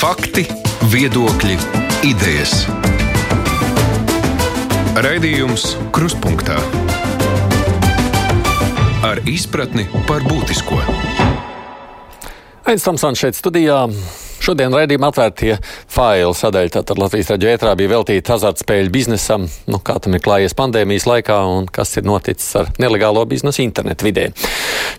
Fakti, viedokļi, idejas. Raidījums Krustpunktā ar izpratni par būtisko. Aizsmeļamies šeit studijā. Šodien raidījuma atvērtie faili sadaļa tātad Latvijas raidījā ētrā bija veltīta azartspēļu biznesam, nu, kā tam ir klājies pandēmijas laikā un kas ir noticis ar nelegālo biznesu internetu vidē.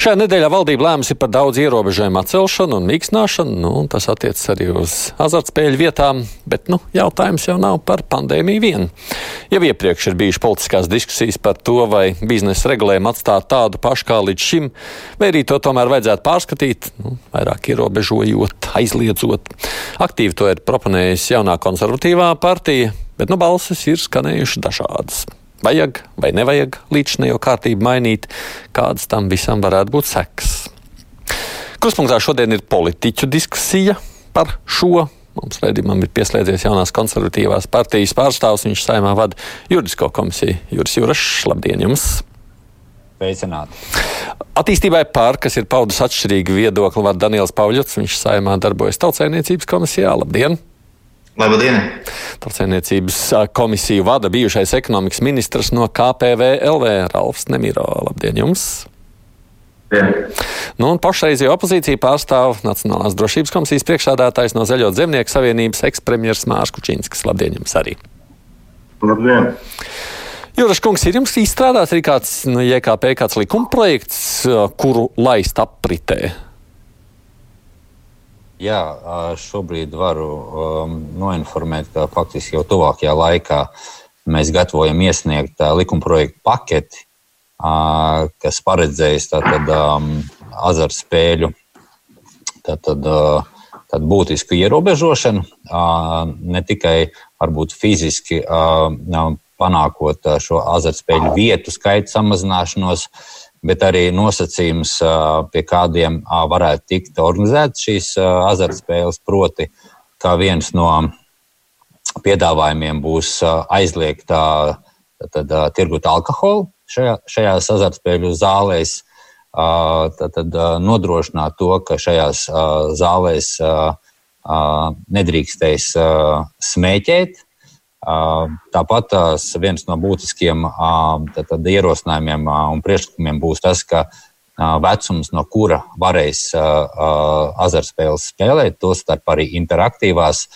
Šajā nedēļā valdība lēmusi par daudz ierobežojumu atcelšanu un mīkstināšanu, nu, un tas attiecas arī uz azartspēļu vietām, bet nu, jautājums jau nav par pandēmiju vien. Jau iepriekš ir bijušas politiskās diskusijas par to, vai biznesa regulējumu atstāt tādu pašu kā līdz šim, vai arī to tomēr vajadzētu pārskatīt, nu, vairāk ierobežojot, aizliedzot balsot. Aktīvi to ir proponējusi jaunā konservatīvā partija, bet nu balsis ir skanējušas dažādas. Vajag vai nevajag līdzinējo kārtību mainīt, kādas tam visam varētu būt sekas. Kruspunktā šodien ir politiķu diskusija par šo. Mums redzamam ir pieslēdzies jaunās konservatīvās partijas pārstāvs. Viņš saimā vada juridisko komisiju. Juris Jurašs, labdien jums! Sveicināti! Attīstībai pār, kas ir paudus atšķirīgu viedokli, vada Daniels Pauļots. Viņš saimā darbojas Tautsēmniecības komisijā. Labdien! Labdien! Tautsēmniecības komisiju vada bijušais ekonomikas ministrs no KPV LV Ralfs Nemiro. Labdien jums! Jā. Nu, pašreizējo opozīciju pārstāv Nacionālās drošības komisijas priekšsādātājs no Zaļo zemnieku savienības ekspremjeras Mārs Kučīnskis. Labdien jums arī! Labdien! Jūras kungs, ir jums izstrādāts arī kāds no nu, JKP kāds likuma projekts, kuru laist apritē? Jā, šobrīd varu um, noinformēt, ka faktiski jau tuvākajā laikā mēs gatavojam iesniegt uh, likumprojektu paketi, uh, kas paredzējis tātad um, azartspēļu tātad, uh, tātad būtisku ierobežošanu, uh, ne tikai varbūt fiziski uh, panākot šo azartspēļu vietu skaitu samazināšanos, bet arī nosacījums, pie kādiem varētu tikt organizētas šīs azartspēles. Proti, kā viens no piedāvājumiem būs aizliegt tirgot alkoholu šajā, šajās azartspēļu zālēs, tad, tad nodrošināt to, ka šajās zālēs nedrīkstēs smēķēt Tāpat viens no būtiskiem tad, ierosinājumiem un priekšlikumiem būs tas, ka vecums, no kura varēs azartspēles spēlēt, tostarp arī interaktīvās,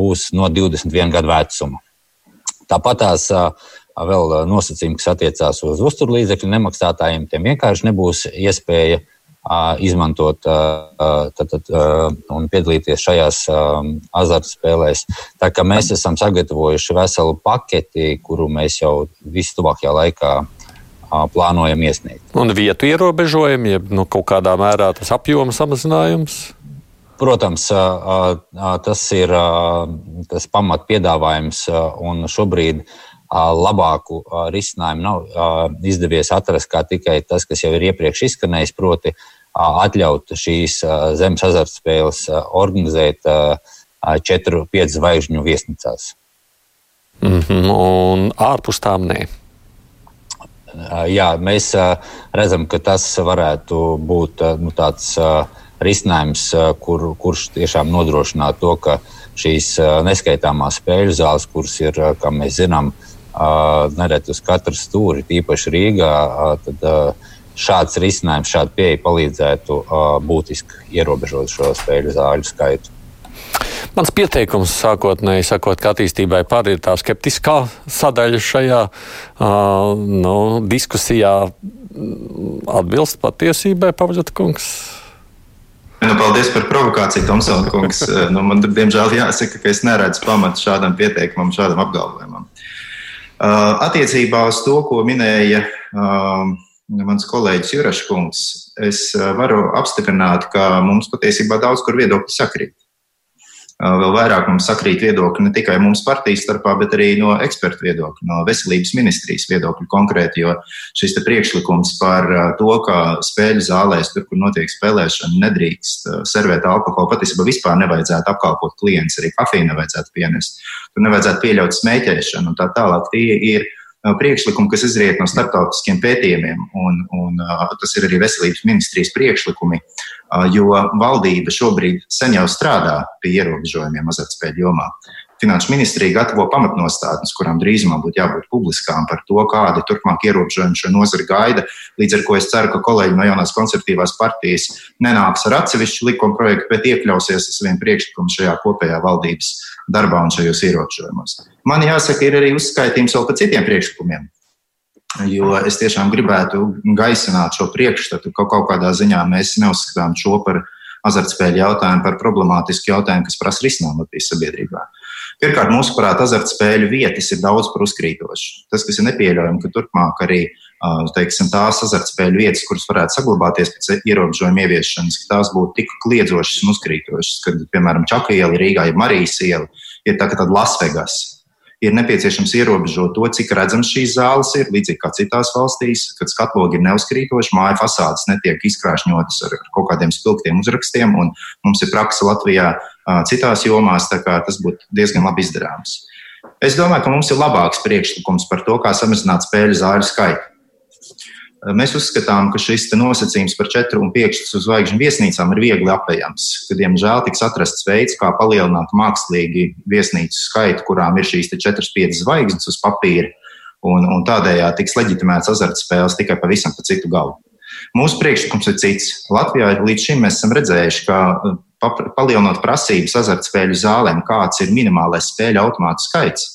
būs no 21 gadu vecuma. Tāpat tās vēl nosacījumi, kas attiecās uz uzturlīdzekļu nemaksātājiem, tiem vienkārši nebūs iespēja izmantot tad, tad, un piedalīties šajās azartspēlēs. Tā kā mēs esam sagatavojuši veselu paketi, kuru mēs jau vistuvākajā laikā plānojam iesniegt. Un vietu ierobežojumi, ja nu, kaut kādā mērā tas apjoma samazinājums? Protams, tas ir tas pamat piedāvājums, un šobrīd labāku risinājumu nav izdevies atrast kā tikai tas, kas jau ir iepriekš izskanējis, proti atļaut šīs zemes azartspēles organizēt 4-5 zvaigžņu viesnīcās. Mm -hmm, un ārpus tām nē. Jā, mēs redzam, ka tas varētu būt nu, tāds risinājums, kur, kurš tiešām nodrošinātu to, ka šīs neskaitāmās spēļu zāles, kuras ir, kā mēs zinām, nereti uz katru stūri, tīpaši Rīgā, tad šāds risinājums, šāda pieeja palīdzētu būtiski ierobežot šo spēļu zāļu skaitu. Mans pieteikums sākotnēji sakot, ka attīstībai pār ir tā skeptiskā sadaļa šajā uh, nu, diskusijā atbilst patiesībai, Pavaļot kungs. Nu, paldies par provokāciju, Tomsona kungs. nu, man, diemžēl, jāsaka, ka es neredzu pamatu šādam pieteikumam, šādam apgalvojumam. Uh, attiecībā uz to, ko minēja uh, mans kolēģis Juraškungs, es uh, varu apstiprināt, ka mums patiesībā daudz kur viedokļi sakrīt. Vēl vairāk mums sakrīt viedokļi ne tikai mums partijas starpā, bet arī no ekspertu viedokļa, no veselības ministrijas viedokļa konkrēti. Jo šis priekšlikums par to, ka spēļu zālēs, tur, kur notiek spēlēšana, nedrīkst servēt alkoholu, patiesībā vispār nevajadzētu apkalpot klientus, arī kafiju nevajadzētu pienest. Tur nevajadzētu pieļaut smēķēšanu un tā tālāk. Tie ir priekšlikumi, kas izriet no starptautiskiem pētījumiem, un, un tas ir arī veselības ministrijas priekšlikumi, jo valdība šobrīd sen jau strādā pie ierobežojumiem azartspēļu jomā. Finanšu ministrija gatavo pamatnostādnes, kurām drīzumā būtu jābūt publiskām par to, kādi turpmāk ierobežojumi šo nozari gaida. Līdz ar to es ceru, ka kolēģi no jaunās konservatīvās partijas nenāks ar atsevišķu likuma projektu, bet iekļausies ar saviem priekšlikumiem šajā kopējā valdības darbā un šajos ierobežojumos. Man jāsaka, ir arī uzskaitījums vēl par citiem priekšlikumiem. Jo es tiešām gribētu gaisināt šo priekšstatu, ka kaut kādā ziņā mēs neuzskatām šo par azartspēļu jautājumu par problemātisku jautājumu, kas prasa risinājumu Latvijas sabiedrībā. Pirmkārt, mūsuprāt, azartspēļu vietas ir daudz par uzkrītošu. Tas, kas ir nepieļaujami, ka turpmāk arī teiksim, tās azartspēļu vietas, kuras varētu saglabāties pēc ierobežojuma ieviešanas, ka tās būtu tik kliedzošas un uzkrītošas, kad, piemēram, Čaka iela Rīgā, ja Marijas iela ir tā, tāda Lasvegas ir nepieciešams ierobežot to, cik redzams šīs zāles ir, līdzīgi kā citās valstīs, kad skatlogi ir neuzkrītoši, māja fasādes netiek izkrāšņotas ar kaut kādiem spilgtiem uzrakstiem, mums ir praksa Latvijā citās jomās, tas būtu diezgan labi izdarāms. Es domāju, ka mums ir labāks priekšlikums par to, kā samazināt spēļu zāļu skaitu. Mēs uzskatām, ka šis nosacījums par 4 un 5 zvaigžņu viesnīcām ir viegli apējams, ka, diemžēl, tiks atrasts veids, kā palielināt mākslīgi viesnīcu skaitu, kurām ir šīs 4-5 zvaigznes uz papīra, un, un tādējādi tiks leģitimēts azartspēles tikai pavisam pa citu galu. Mūsu priekšlikums ir cits. Latvijā līdz šim mēs esam redzējuši, ka palielinot prasības azartspēļu zālēm, kāds ir minimālais spēļu automātu skaits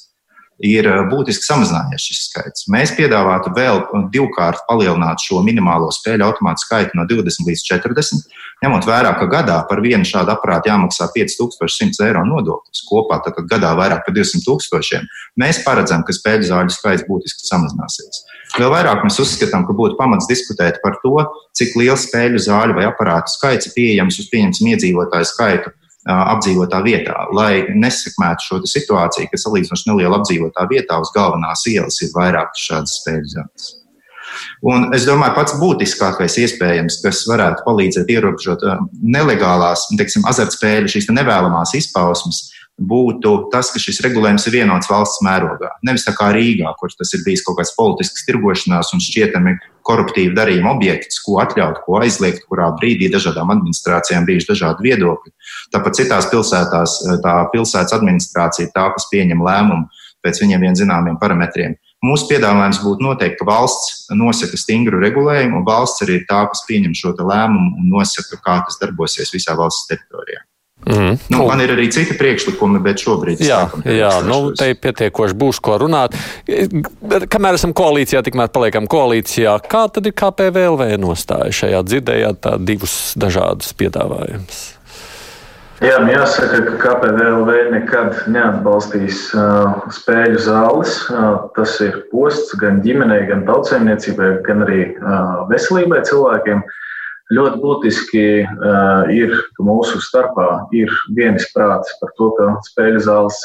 ir eh, būtiski samazinājies šis skaits. Mēs piedāvātu vēl divkārt palielināt šo minimālo spēļu automātu skaitu no 20 līdz 40, ņemot vērā, ka gadā par vienu šādu aparātu jāmaksā 5100 eiro nodoklis. Kopā tad gadā vairāk par 200 tūkstošiem. Mēs paredzam, ka spēļu zāļu skaits būtiski samazināsies. Vēl vairāk mēs uzskatām, ka būtu pamats diskutēt par to, cik liels spēļu zāļu vai aparātu skaits ir pieejams uz pieņemsim iedzīvotāju skaitu apdzīvotā vietā, lai nesakmētu šo situāciju, ka salīdzinoši neliela apdzīvotā vietā uz galvenās ielas ir vairākas šādas spēļu zonas. Un es domāju, pats būtiskākais iespējams, kas varētu palīdzēt ierobežot nelegālās, teiksim, azartspēļu, šīs nevēlamās izpausmes, būtu tas, ka šis regulējums ir vienots valsts mērogā. Nevis tā kā Rīgā, kur tas ir bijis kaut kāds politisks tirgošanās un šķietami koruptīva darījuma objekts, ko atļaut, ko aizliegt, kurā brīdī dažādām administrācijām bijuši dažādi viedokļi. Tāpat citās pilsētās tā pilsētas administrācija tā, kas pieņem lēmumu pēc viņiem vien zināmiem parametriem. Mūsu piedāvājums būtu noteikti, ka valsts nosaka stingru regulējumu, un valsts arī ir tā, kas pieņem šo lēmumu un nosaka, kā tas darbosies visā valsts teritorijā. Mm. Nu, man ir arī citi priekšlikumi, bet šobrīd jā, jā nu, te ir pietiekoši būs ko runāt. Kamēr esam koalīcijā, tikmēr paliekam koalīcijā. Kā tad ir KPVLV nostāja šajā dzirdējāt tā divus dažādus piedāvājumus? Jā, man jāsaka, ka KPVLV nekad neatbalstīs uh, spēļu zāles. Uh, tas ir posts gan ģimenei, gan tautsēmniecībai, gan arī uh, veselībai cilvēkiem. Uh, Ļoti būtiski uh, ir, ka mūsu starpā ir vienisprātis par to, ka spēļu zāles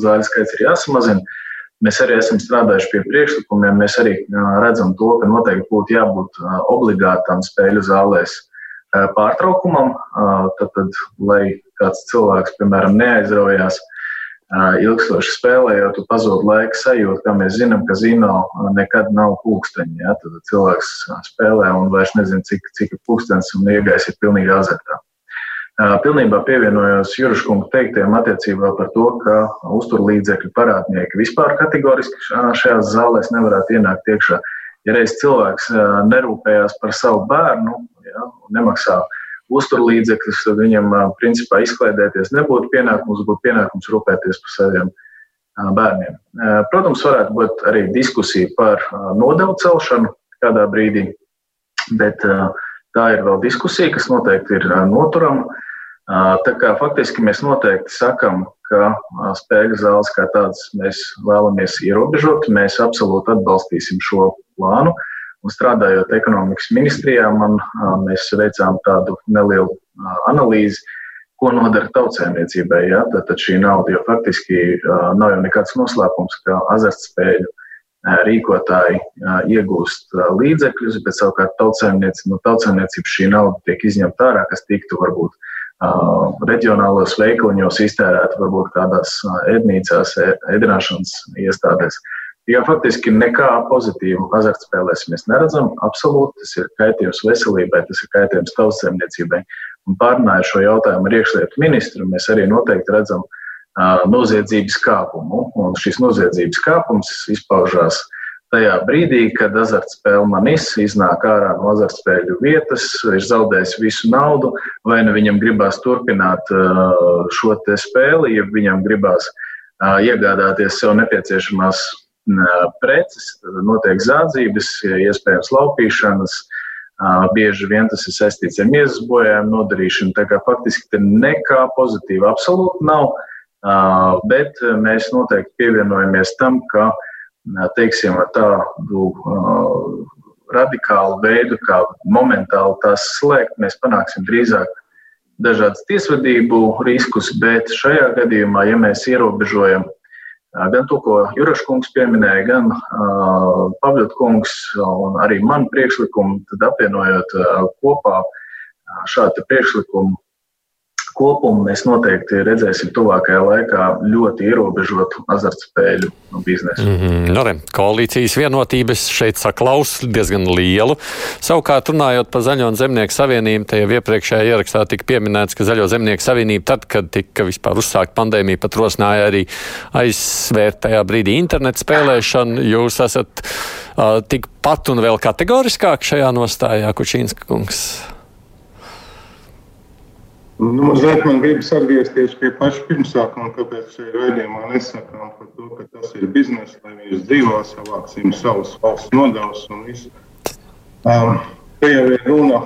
zāļu skaits ir jāsamazina. Mēs arī esam strādājuši pie priekšlikumiem. Mēs arī uh, redzam to, ka noteikti būtu jābūt uh, obligātam spēļu zālēs pārtraukumam, tad, tad, lai kāds cilvēks, piemēram, neaizraujās ilgstoši spēlējot, tu pazūd laika sajūta, kā mēs zinām, ka zino nekad nav pulksteņi. Ja? Tad cilvēks spēlē un vairs nezina, cik, cik ir pulkstenis un iegais ir pilnīgi azartā. Pilnībā pievienojos Juruškunga teiktiem attiecībā par to, ka uzturlīdzekļu parādnieki vispār kategoriski šajās zālēs nevarētu ienākt iekšā. Ja reiz cilvēks nerūpējās par savu bērnu, ja, nemaksā uh, uzturlīdzekļus, tad viņam principā izklaidēties nebūtu pienākums, būtu pienākums rūpēties par saviem bērniem. Protams, varētu būt arī diskusija par nodevu celšanu kādā brīdī, bet tā ir vēl diskusija, kas noteikti ir noturama. Tā kā faktiski mēs noteikti sakam, ka spēļu zāles kā tādas mēs vēlamies ierobežot, mēs absolūti atbalstīsim šo plānu. Uh, Un strādājot ekonomikas ministrijā, man, mēs veicām tādu nelielu analīzi, ko nodara tautsēmniecībai. Ja? Tad, tad šī nauda jau faktiski nav jau nekāds noslēpums, ka azartspēļu rīkotāji iegūst līdzekļus, bet savukārt tautsēmniecība, no tautsēmniecības šī nauda tiek izņemta ārā, kas tiktu varbūt reģionālos veikaliņos iztērēta varbūt kādās ēdnīcās, ēdināšanas iestādēs. Jo faktiski nekā pozitīva azartspēlēs mēs neredzam. Absolūti tas ir kaitējums veselībai, tas ir kaitējums tautsēmniecībai. Un pārnāju šo jautājumu ar iekšlietu ministru, mēs arī noteikti redzam uh, noziedzības kāpumu. Un šis noziedzības kāpums izpaužās tajā brīdī, kad azartspēle manis iznāk ārā no azartspēļu vietas, ir zaudējis visu naudu, vai nu viņam gribās turpināt uh, šo spēli, ja viņam gribās uh, iegādāties sev nepieciešamās preces, tad notiek zādzības, iespējams laupīšanas. Bieži vien tas ir saistīts ar miesas bojājumu nodarīšanu. Tā kā faktiski nekā pozitīva absolūti nav, bet mēs noteikti pievienojamies tam, ka teiksim, ar tādu radikālu veidu, kā momentāli tās slēgt, mēs panāksim drīzāk dažādas tiesvedību riskus, bet šajā gadījumā, ja mēs ierobežojam Gan to, ko Jurašs kungs pieminēja, gan uh, Pavļot kungs un arī man priekšlikumu, tad apvienojot uh, kopā šādu priekšlikumu kopumu mēs noteikti redzēsim tuvākajā laikā ļoti ierobežotu azartspēļu biznesu. Mm -hmm. no, re, koalīcijas vienotības šeit saklaus diezgan lielu. Savukārt, runājot par Zaļo un Zemnieku savienību, te jau iepriekšējā ierakstā tika pieminēts, ka Zaļo Zemnieku savienība tad, kad tika vispār uzsākta pandēmija, pat rosināja arī aizsvērt tajā brīdī internetu spēlēšanu. Jūs esat uh, tikpat un vēl kategoriskāk šajā nostājā, Kučīnska kungs. Nu, mazliet man gribas atgriezties pie paša pirmsākuma, kāpēc šajā raidījumā nesakām par to, ka tas ir biznesa, lai viņš dzīvo, savāksim savus valsts nodevus un visu. Um, te jau ir runa,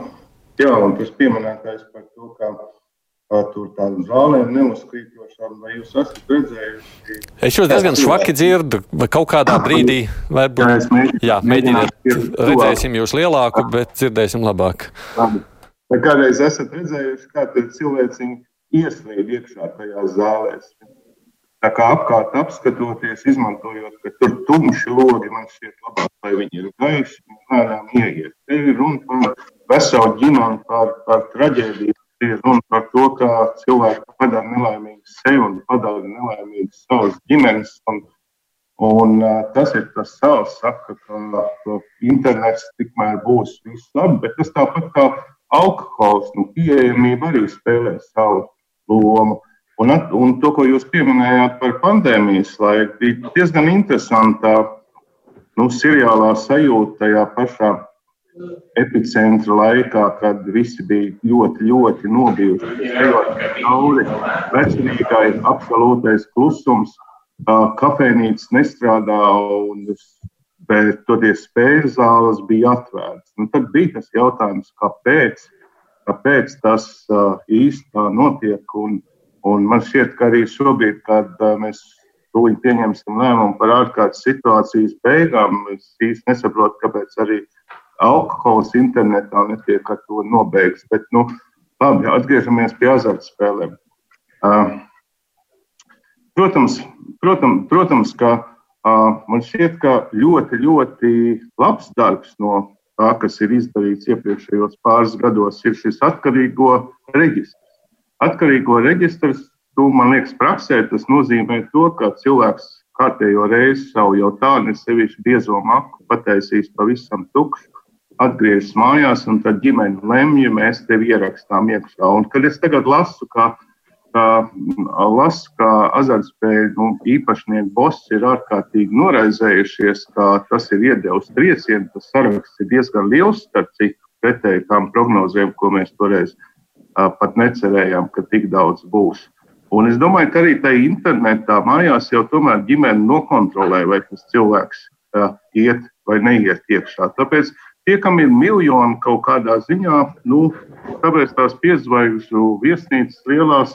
jā, un tas pieminētais par to, ka uh, tur tādām zālēm neuzkrītošām, vai jūs esat redzējuši? Es jūs diezgan švaki dzirdu, vai kaut kādā brīdī, varbūt, jā, mēģiniet, redzēsim jūs lielāku, bet dzirdēsim labāk. Labi. Vai kādreiz esat redzējuši, kā cilvēki ieslēdz iekšā tajās zālēs? Tā kā apkārt apskatoties, izmantojot, ka tur tumši logi, man šķiet labāk, lai viņi ir gaiši un lēnām ieiet. Te ir runa par veselu ģimeni, par, par traģēdiju. Te ir runa par to, kā cilvēki padara nelaimīgu sevi un padara nelaimīgu savas ģimenes. Un, un tas ir tas savs, saka, ka internets tikmēr būs viss labi, bet tas tāpat kā alkohols, nu, pieejamība arī spēlē savu lomu. Un, un to, ko jūs pieminējāt par pandēmijas laiku, bija diezgan interesantā nu, seriālā sajūta tajā pašā epicentra laikā, kad visi bija ļoti, ļoti nobijuši. Cauri veselīgai absolūtais klusums, kafejnīcas nestrādā un bet toties spēļu zāles bija atvērtas. Nu, tad bija tas jautājums, kāpēc, kāpēc tas uh, īstenībā notiek. Un, un man šķiet, ka arī šobrīd, kad uh, mēs tūlīt pieņemsim lēmumu par ārkārtas situācijas beigām, es īsti nesaprotu, kāpēc arī alkohols internetā netiek ar to nobeigts. Bet, nu, labi, atgriežamies pie azartspēlēm. Uh, protams, protams, protams, ka Man šķiet, ka ļoti, ļoti labs darbs no tā, kas ir izdarīts iepriekšējos pāris gados, ir šis atkarīgo reģistrs. Atkarīgo reģistrs, tu, man liekas, praksē tas nozīmē to, ka cilvēks kārtējo reizi savu jau tā nesevišķi biezo maku pataisīs pavisam tukšu, atgriežas mājās, un tad ģimene lemj, mēs tevi ierakstām iekšā. Un, kad es tagad lasu, ka lasu, ka azartspēļu nu, īpašnieku boss ir ārkārtīgi noraizējušies, ka tas ir iedevis triecienu. Tas saraksts ir diezgan liels, starp citu, pretēji tām prognozēm, ko mēs toreiz pat necerējām, ka tik daudz būs. Un es domāju, ka arī tajā internetā mājās jau tomēr ģimene nokontrolē, vai tas cilvēks uh, iet vai neiet iekšā. Tāpēc tie, kam ir miljoni kaut kādā ziņā, nu, tāpēc tās piezvaigžņu viesnīcas lielās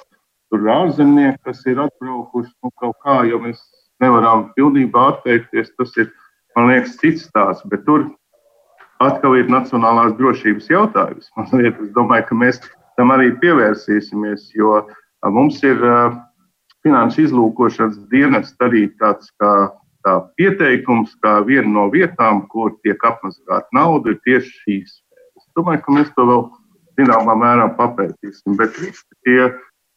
tur ārzemnieki, kas ir atbraukuši nu, kaut kā, jo mēs nevaram pilnībā atteikties. Tas ir, man liekas, cits stāsts, bet tur atkal ir nacionālās drošības jautājums. Mazliet, es domāju, ka mēs tam arī pievērsīsimies, jo mums ir finanšu izlūkošanas dienas arī tāds kā tā pieteikums, kā viena no vietām, kur tiek apmazgāta nauda, ir tieši šīs. Es domāju, ka mēs to vēl zināmā mērā papētīsim, bet visi tie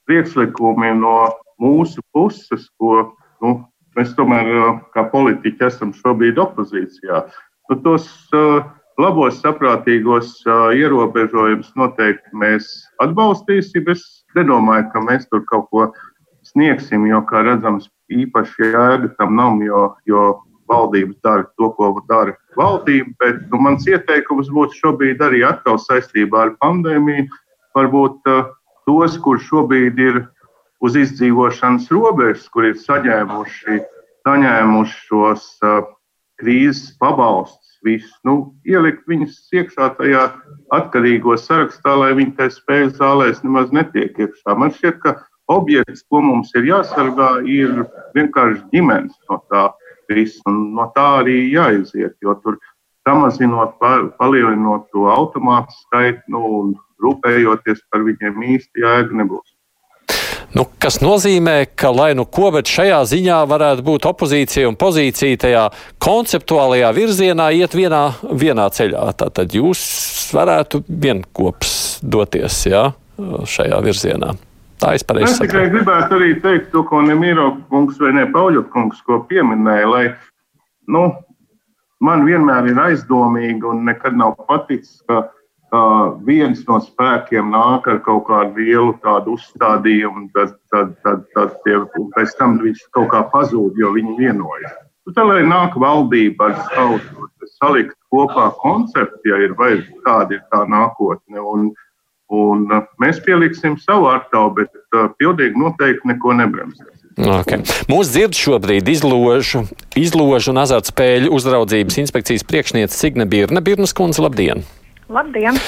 priekšlikumi no mūsu puses, ko nu, mēs tomēr kā politiķi esam šobrīd opozīcijā. Nu, tos labos, saprātīgos ierobežojumus noteikti mēs atbalstīsim. Es nedomāju, ka mēs tur kaut ko sniegsim, jo, kā redzams, īpaši jēga tam nav, jo, jo valdības dara to, ko dara valdība. Bet nu, mans ieteikums būtu šobrīd arī atkal saistībā ar pandēmiju. Varbūt uh, tos, kur šobrīd ir uz izdzīvošanas robežas, kur ir saņēmuši, saņēmuši šos uh, krīzes pabalstus, visus, nu, ielikt viņus iekšā tajā atkarīgo sarakstā, lai viņi tajā spēļu zālēs nemaz netiek iekšā. Man šķiet, ka objekts, ko mums ir jāsargā, ir vienkārši ģimenes no tā viss. No tā arī jāiziet, jo tur samazinot, palielinot to automātu skaitu nu, un rūpējoties par viņiem īsti jēga nebūs. Nu, kas nozīmē, ka lai nu ko, bet šajā ziņā varētu būt opozīcija un pozīcija tajā konceptuālajā virzienā iet vienā, vienā ceļā. Tātad jūs varētu vienkops doties jā, šajā virzienā. Tā es pareizi saprotu. Es tikai gribētu arī teikt to, ko Nemīro kungs vai ne Pauļot kungs, ko pieminēja, lai, nu, man vienmēr ir aizdomīgi un nekad nav paticis, ka uh, viens no spēkiem nāk ar kaut kādu vielu tādu uzstādījumu, tad, tad, tad, tad tie, pēc tam viņš kaut kā pazūd, jo viņi vienojas. Nu, tad, lai nāk valdība ar savu salikt kopā konceptu, ja ir vajadzīga, kāda ir tā nākotne. Un, Un mēs pieliksim savu artavu, bet uh, pilnīgi noteikti neko nebremzēsim. Okay. Mūsu dzird šobrīd izložu, izložu un azartspēļu uzraudzības inspekcijas priekšniece Signe Birna. Birnas kundze, labdien! Labdien!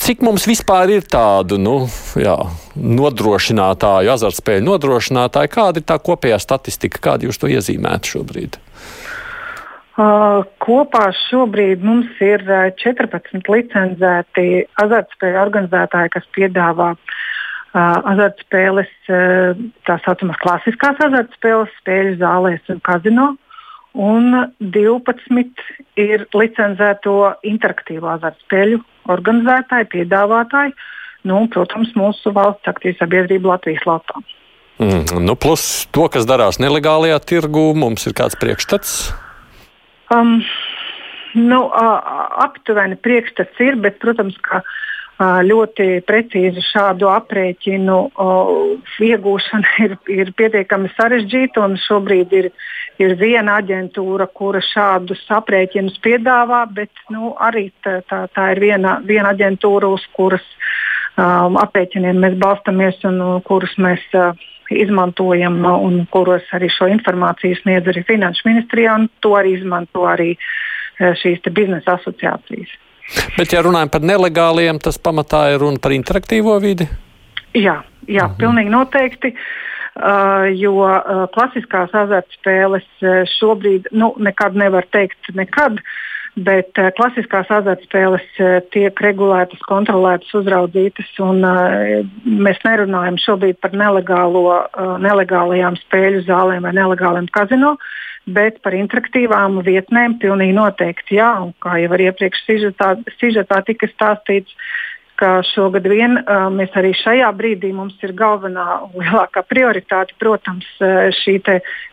Cik mums vispār ir tādu nu, jā, nodrošinātāju, azartspēļu nodrošinātāju? Kāda ir tā kopējā statistika, kādu jūs to iezīmētu šobrīd? Uh, kopā šobrīd mums ir 14 licencēti azartspēļu organizētāji, kas piedāvā uh, azartspēles, uh, tā saucamās klasiskās azartspēles, spēļu zālēs un kazino. Un 12 ir licencēto interaktīvo azartspēļu organizētāji, piedāvātāji. Nu, protams, mūsu valsts aktīva sabiedrība Latvijas Latvijā. Mm, nu, plus to, kas darās nelegālajā tirgū, mums ir kāds priekšstats. Um, nu, aptuveni priekšstats ir, bet, protams, ka ļoti precīzi šādu aprēķinu iegūšana ir, ir pietiekami sarežģīta. Šobrīd ir, ir viena aģentūra, kura šādus aprēķinus piedāvā, bet nu, arī tā, tā, tā ir viena, viena aģentūra, uz kuras um, aprēķiniem mēs balstamies un kurus mēs uh, izmantojam un kuros arī šo informāciju sniedz arī Finanšu ministrijā, un to arī izmanto arī e, šīs biznesa asociācijas. Bet, ja runājam par nelegāliem, tas pamatā ir runa par interaktīvo vidi? Jā, jā mhm. pilnīgi noteikti. Uh, jo uh, klasiskās azartspēles uh, šobrīd nu, nekad nevar teikt, nekad, uh, bet uh, klasiskās azartspēles uh, tiek regulētas, kontrolētas, uzraudzītas. Un, uh, mēs nerunājam šobrīd par nelegālo, uh, nelegālajām spēļu zālēm vai nelegāliem kazino, bet par interaktīvām vietnēm pilnīgi noteikti jā. Un, kā jau iepriekš sižetā, sižetā tika stāstīts, ka šogad vien mēs arī šajā brīdī mums ir galvenā lielākā prioritāte, protams, šī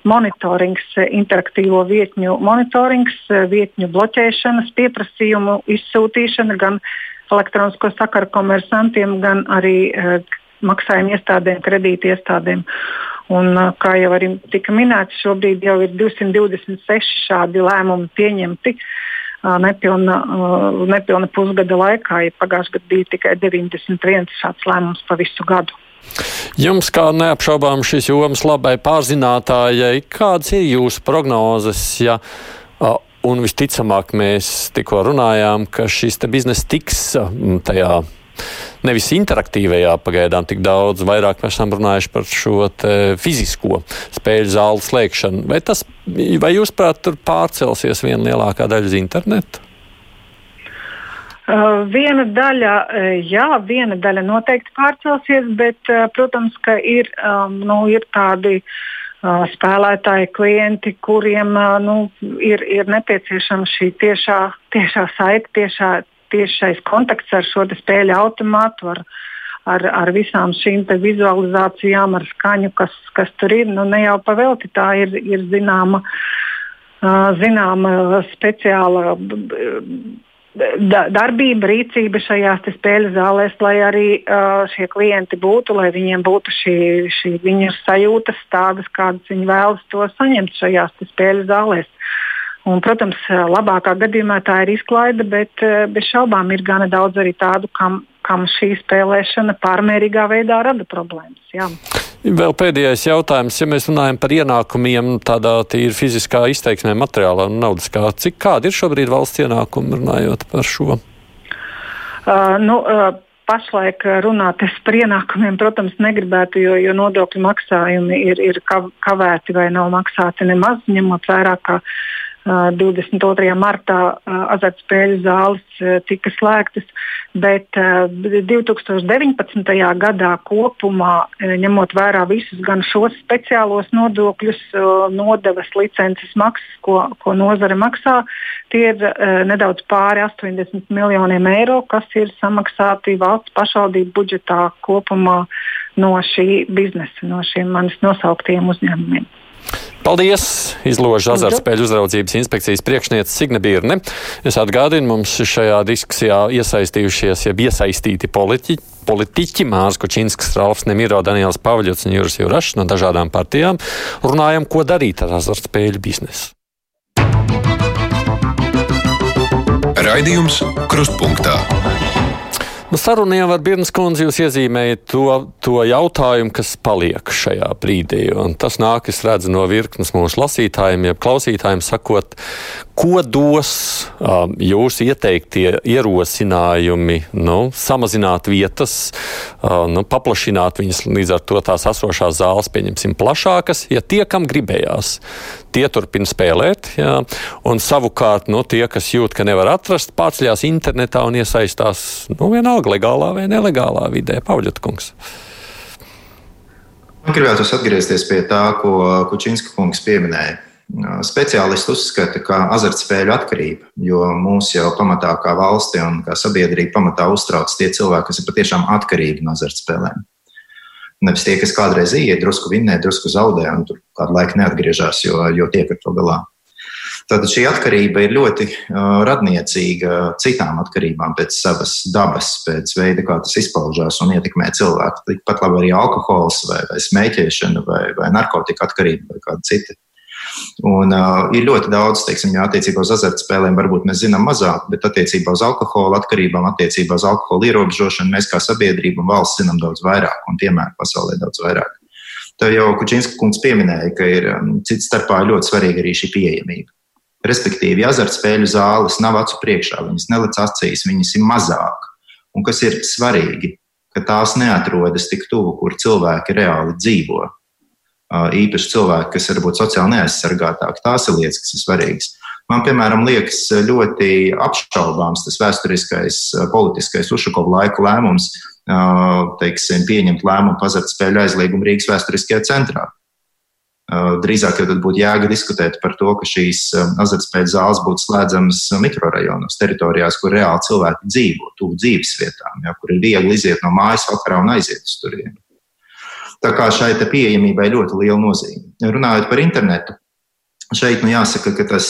monitorings, interaktīvo vietņu monitorings, vietņu bloķēšanas, pieprasījumu izsūtīšana gan elektronisko sakaru komersantiem, gan arī maksājuma iestādēm, kredīti iestādēm. Un, kā jau arī tika minēts, šobrīd jau ir 226 šādi lēmumi pieņemti. Nepilna, nepilna pusgada laikā, ja pagājušajā gadā bija tikai 91 šāds lēmums pa visu gadu. Jums, kā neapšaubām šis joms labai pārzinātājai, kādas ir jūsu prognozes? Ja, un visticamāk, mēs tikko runājām, ka šis bizness tiks tajā nevis interaktīvajā pagaidām tik daudz, vairāk mēs esam runājuši par šo fizisko spēļu zālu slēgšanu. Vai, tas, vai jūs prāt, tur pārcelsies viena lielākā daļa uz internetu? Uh, viena daļa, uh, jā, viena daļa noteikti pārcelsies, bet, uh, protams, ka ir, um, nu, ir tādi spēlētāji, klienti, kuriem nu, ir, ir nepieciešama šī tiešā, tiešā saite, tiešā, tiešais kontakts ar šo spēļu automātu, ar, ar, ar visām šīm vizualizācijām, ar skaņu, kas, kas tur ir. Nu, ne jau pavelti tā ir, ir zināma, zināma speciāla darbība, rīcība šajās spēļu zālēs, lai arī uh, šie klienti būtu, lai viņiem būtu šī, šī viņu sajūtas tādas, kādas viņi vēlas to saņemt šajās spēļu zālēs. Un, protams, labākā gadījumā tā ir izklaide, bet bez šaubām ir gana daudz arī tādu, kam, kam šī spēlēšana pārmērīgā veidā rada problēmas. Jā. Vēl pēdējais jautājums, ja mēs runājam par ienākumiem tādā tīri fiziskā izteiksmē, materiālā un naudiskā, cik kādi ir šobrīd valsts ienākumi runājot par šo? Uh, nu, uh, pašlaik runāt par ienākumiem, protams, negribētu, jo, jo nodokļu maksājumi ir, ir kavēti vai nav maksāti nemaz, ņemot vērā, ka 22. martā azartspēļu zāles tika slēgtas, bet 2019. gadā kopumā, ņemot vērā visus gan šos speciālos nodokļus, nodevas, licences maksas, ko, ko nozare maksā, tie ir nedaudz pāri 80 miljoniem eiro, kas ir samaksāti valsts pašvaldību budžetā kopumā no šī biznesa, no šiem manis nosauktiem uzņēmumiem. Paldies! Izložas azartspēļu uzraudzības inspekcijas priekšniece Signe Birne. Es atgādinu, mums šajā diskusijā iesaistījušies, jeb iesaistīti politiķi. Politiķi Mārcis Kučinskis, Ralfs Nemiro, Daniels Pavļots un Juris Jurašs no dažādām partijām runājam, ko darīt ar azartspēļu biznesu. Raidījums Krustpunktā. Nu, saruna jau ar Birnas kundzi jūs iezīmējat to, to jautājumu, kas paliek šajā brīdī. Un tas nāk, es redzu no virknes mūsu lasītājiem, jeb klausītājiem, sakot, ko dos um, jūsu ieteiktie ierosinājumi, nu, samazināt vietas, uh, nu, paplašināt viņas, līdz ar to tās esošās zāles, pieņemsim, plašākas, ja tie, kam gribējās tie turpina spēlēt. Jā, un savukārt nu, tie, kas jūt, ka nevar atrast, pārceļās internetā un iesaistās nu, vienalga legālā vai nelegālā vidē. Pauļot, kungs. Man gribētu atgriezties pie tā, ko Kučinska kungs pieminēja. Speciālisti uzskata, ka azartspēļu atkarība, jo mūs jau pamatā kā valsti un kā sabiedrība pamatā uztrauc tie cilvēki, kas ir patiešām atkarīgi no azartspēlēm. Nevis tie, kas kādreiz ienāk, drusku vinnē, drusku zaudē, un tur kādu laiku neatgriežas, jo, jo tiek ar to galā. Tātad šī atkarība ir ļoti radniecīga citām atkarībām pēc savas dabas, pēc veida, kā tas izpaužās un ietekmē cilvēku. Tikpat labi arī alkohols, vai, vai smēķēšana, vai, vai narkotika atkarība, vai kāda cita. Un, uh, ir ļoti daudz, teiksim, jā, attiecībā uz azartspēlēm, varbūt mēs zinām mazāk, bet attiecībā uz alkohola atkarībām, attiecībā uz alkohola ierobežošanu mēs kā sabiedrība un valsts zinām daudz vairāk un piemēru pasaulē daudz vairāk. Tā jau Kučinska kungs pieminēja, ka ir um, cits starpā ļoti svarīga arī šī pieejamība. Respektīvi, azartspēļu zāles nav acu priekšā, viņas nelec acīs, viņas ir mazāk. Un kas ir svarīgi, ka tās neatrodas tik tuvu, kur cilvēki reāli dzīvo īpaši cilvēki, kas varbūt sociāli neaizsargātāki. Tās ir lietas, kas ir svarīgas. Man, piemēram, liekas ļoti apšaubāms tas vēsturiskais, politiskais Ušakovs laika lēmums, teiksim, pieņemt lēmumu par azartspēļu aizliegumu Rīgas vēsturiskajā centrā. Drīzāk jau būtu jēga diskutēt par to, ka šīs azartspēļu zāles būtu slēdzamas mikrorajonos, teritorijās, kur reāli cilvēki dzīvo, tuvu dzīves vietām, ja, kur ir viegli iziet no mājas vakarā un aiziet uz turieni. Tā kā šai pieejamībai ļoti liela nozīme. Runājot par internetu, šeit nu jāsaka, ka tas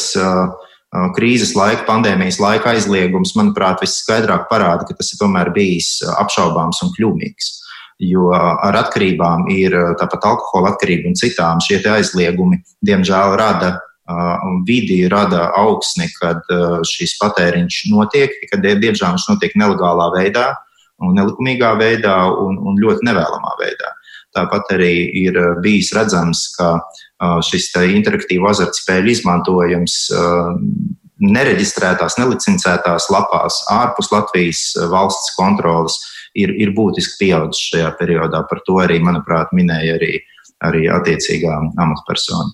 krīzes laika, pandēmijas laika aizliegums, manuprāt, visskaidrāk parāda, ka tas ir tomēr bijis apšaubāms un kļūmīgs. Jo ar atkarībām ir tāpat alkohola atkarība un citām šie aizliegumi, diemžēl, rada vidi, rada augsni, kad šis patēriņš notiek, kad diemžēl viņš notiek nelegālā veidā, nelikumīgā veidā un, un ļoti nevēlamā veidā. Tāpat arī ir eh, bijis redzams, ka eh, šis interaktīvo azartspēļu izmantojums eh, nereģistrētās, nelicencētās lapās ārpus Latvijas valsts kontrolas ir, ir būtiski pieaudzis šajā periodā. Par to arī, manuprāt, minēja arī, arī attiecīgā amatpersona.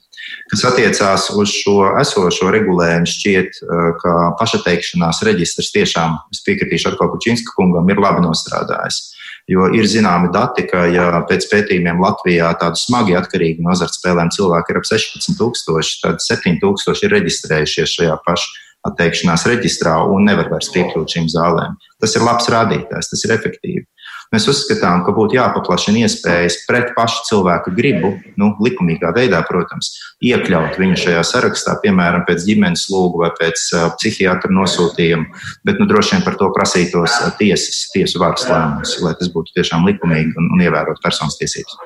Kas attiecās uz šo esošo regulējumu, šķiet, ka pašateikšanās reģistrs tiešām, es piekritīšu atkal Kučinska kungam, ir labi nostrādājis. Jo ir zināmi dati, ka ja pēc pētījumiem Latvijā tādu smagi atkarīgi no azartspēlēm cilvēki ir ap 16,000, tad 7,000 ir reģistrējušies šajā pašā atteikšanās reģistrā un nevar vairs piekļūt šīm zālēm. Tas ir labs rādītājs, tas ir efektīvi. Mēs uzskatām, ka būtu jāpaplašina iespējas pret pašu cilvēku gribu, nu, likumīgā veidā, protams, iekļaut viņu šajā sarakstā, piemēram, pēc ģimenes lūgu vai pēc uh, psihiatra nosūtījuma, bet nu, droši vien par to prasītos tiesas, tiesu varas lēmums, lai tas būtu tiešām likumīgi un, un ievērot personas tiesības.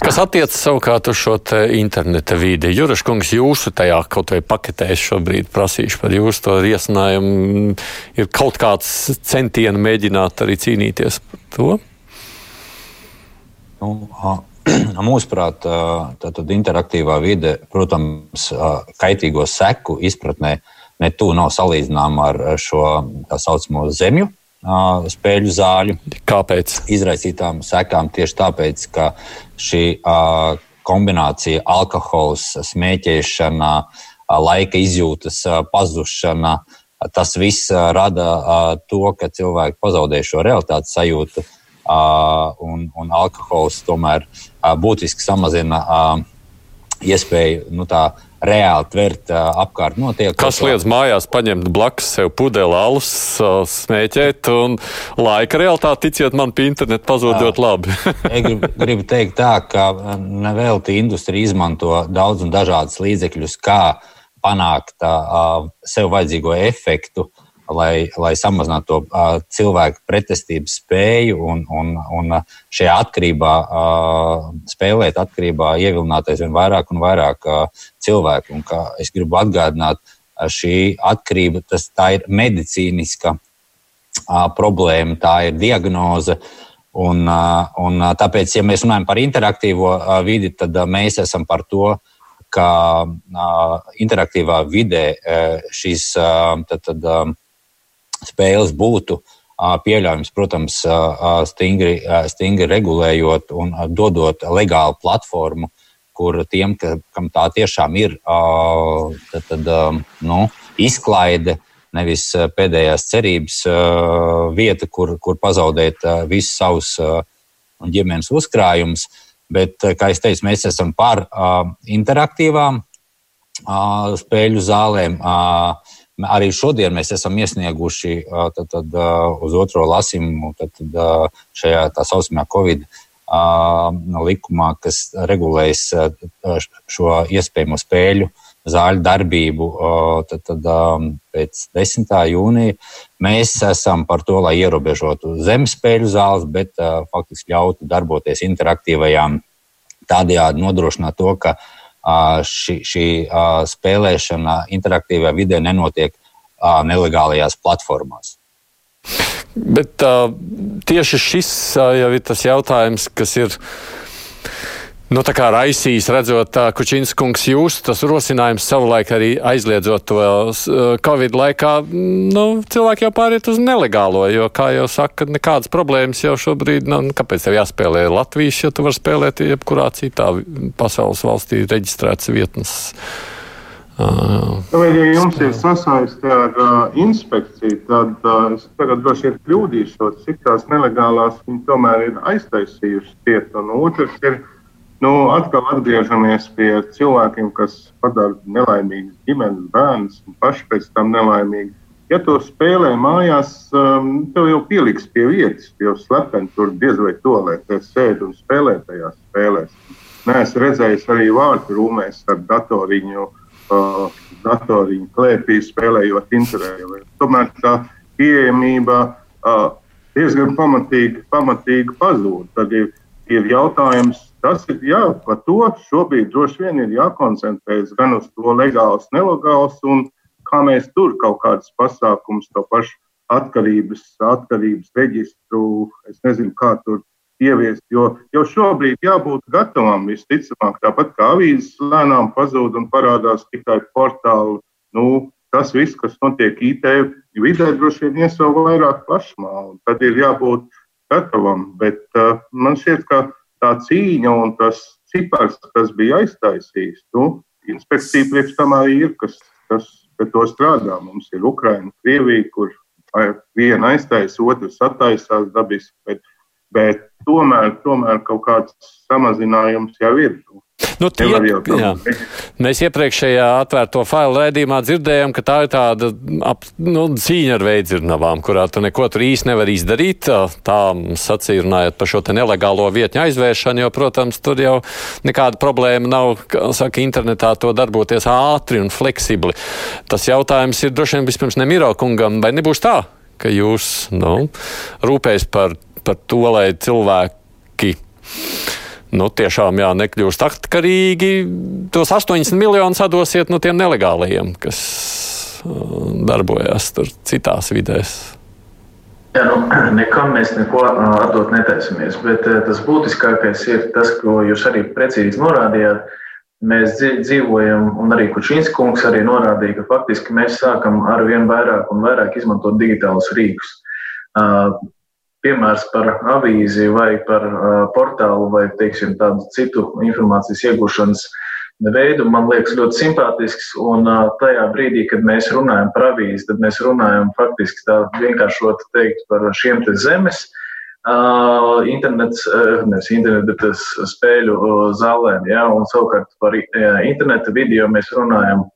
Kas attiecas savukārt uz šo interneta vidi? Juraškungs, jūsu tajā kaut vai paketē šobrīd prasīšu par jūsu to iesinājumu. Ir kaut kāds centieni mēģināt arī cīnīties par to? Nu, Mūsuprāt, tad interaktīvā vide, protams, kaitīgo seku izpratnē ne tuvu nav salīdzināma ar šo tā saucamo zemju spēļu zāļu. Kāpēc? Izraisītām sekām tieši tāpēc, ka šī kombinācija alkohols, smēķēšana, laika izjūtas pazušana, tas viss rada to, ka cilvēki pazaudē šo realitātes sajūtu, un, un alkohols tomēr būtiski samazina iespēju nu, tā, reāli tvert apkārt notiek. Kas liedz mājās paņemt blakus sev pudeli alus, smēķēt, un laika realitāte, ticiet man, pie interneta pazūd ļoti labi. gribu, gribu teikt tā, ka nevelti industrija izmanto daudz un dažādas līdzekļus, kā panākt uh, sev vajadzīgo efektu. Lai, lai samazinātu to uh, cilvēku pretestības spēju un, un, un šajā atkarībā uh, spēlēt, atkarībā ievilināties vien vairāk un vairāk uh, cilvēku. Un, es gribu atgādināt, šī atkarība tas, ir medicīniska uh, problēma, tā ir diagnoze. Un, uh, un tāpēc, ja mēs runājam par interaktīvo uh, vidi, tad uh, mēs esam par to, ka uh, interaktīvā vidē uh, šīs tad, tad, spēles būtu pieļaujams, protams, stingri, stingri regulējot un dodot legālu platformu, kur tiem, ka, kam tā tiešām ir tad, tad, nu, izklaide, nevis pēdējās cerības vieta, kur, kur pazaudēt visus savus ģimenes uzkrājumus. Bet, kā jau teicu, mēs esam par interaktīvām spēļu zālēm. Uh, Arī šodien mēs esam iesnieguši tad, tad, uz otro lasījumu tad, tad, šajā tā saucamajā Covid likumā, kas regulējas šo iespējamo spēļu zāļu darbību tad, tad, pēc 10. jūnija. Mēs esam par to, lai ierobežotu zemes spēļu zāles, bet faktiski ļautu darboties interaktīvajām, tādējādi nodrošināt to, ka uh, šī, šī spēlēšana interaktīvā vidē nenotiek nelegālajās platformās. Bet uh, tieši šis uh, jau ir tas jautājums, kas ir Nu, tā kā raisīs, redzot, ka Kučins kungs jūs tas rosinājums savulaik arī aizliedzot to Covid laikā, nu, cilvēki jau pāriet uz nelegālo, jo, kā jau saka, nekādas problēmas jau šobrīd, nu, kāpēc tev jāspēlē Latvijas, ja tu vari spēlēt jebkurā citā pasaules valstī reģistrētas vietnes. Uh, ja jums ir sasaiste ar uh, inspekciju, tad uh, es tagad droši vien kļūdīšos, cik tās nelegālās viņi tomēr ir aiztaisījušas ciet. Un otrs ir, Nu, atkal atgriežamies pie cilvēkiem, kas padara nelaimīgus ģimenes bērnus un paši pēc tam nelaimīgi. Ja to spēlē mājās, um, tev jau pieliks pie vietas, jo slepeni tur diez vai to lietas sēž un spēlē tajās spēlēs. Nē, es redzēju arī vārtu rūmēs ar datoriņu, uh, datoriņu klēpī spēlējot interviju. Tomēr tā pieejamība uh, diezgan pamatīgi, pamatīgi pazūd. Tad ir, ir jautājums, Tas ir jā, par to šobrīd droši vien ir jākoncentrējas gan uz to legāls, nelegāls, un kā mēs tur kaut kādas pasākumus, to pašu atkarības, atkarības reģistru, es nezinu, kā tur ieviest. Jo jau šobrīd jābūt gatavam visticamāk, tāpat kā avīzes lēnām pazūd un parādās tikai portāli. Nu, tas viss, kas notiek IT vidē, droši vien ies vēl vairāk plašumā, un tad ir jābūt gatavam. Bet uh, man šķiet, ka tā cīņa un tas cipars, kas bija aiztaisījis, nu, inspekcija priekš tam arī ir, kas, kas pie to strādā. Mums ir Ukraina, Krievija, kur viena aiztaisa, otrs attaisās dabiski, bet, bet tomēr, tomēr kaut kāds samazinājums jau ir. Nu, tie, jā. Mēs iepriekšējā atvērto failu raidījumā dzirdējām, ka tā ir tāda ap, nu, cīņa ar veidzirnavām, kurā tu neko tur īsti nevar izdarīt. Tā sacīja runājot par šo te nelegālo vietņu aizvēršanu, jo, protams, tur jau nekāda problēma nav, saka, internetā to darboties ātri un fleksibli. Tas jautājums ir droši vien vispirms Nemiro kungam, vai nebūs tā, ka jūs, nu, rūpēs par, par to, lai cilvēki nu, tiešām jā, nekļūst atkarīgi. Tos 80 miljonus atdosiet no tiem nelegālajiem, kas uh, darbojas tur citās vidēs. Jā, nu, nekam mēs neko atdot netaisamies, bet tas būtiskākais ir tas, ko jūs arī precīzi norādījāt. Mēs dzīvojam, un arī Kučīns kungs arī norādīja, ka faktiski mēs sākam ar vien vairāk un vairāk izmantot digitālus rīkus piemērs par avīzi vai par uh, portālu vai teiksim, tādu citu informācijas iegūšanas veidu man liekas ļoti simpātisks. Un uh, tajā brīdī, kad mēs runājam par avīzi, tad mēs runājam faktiski tā vienkāršot teikt par šiem te zemes. Uh, internets, uh, nevis internet, bet uh, spēļu uh, zālēm, ja, un savukārt par uh, interneta video mēs runājam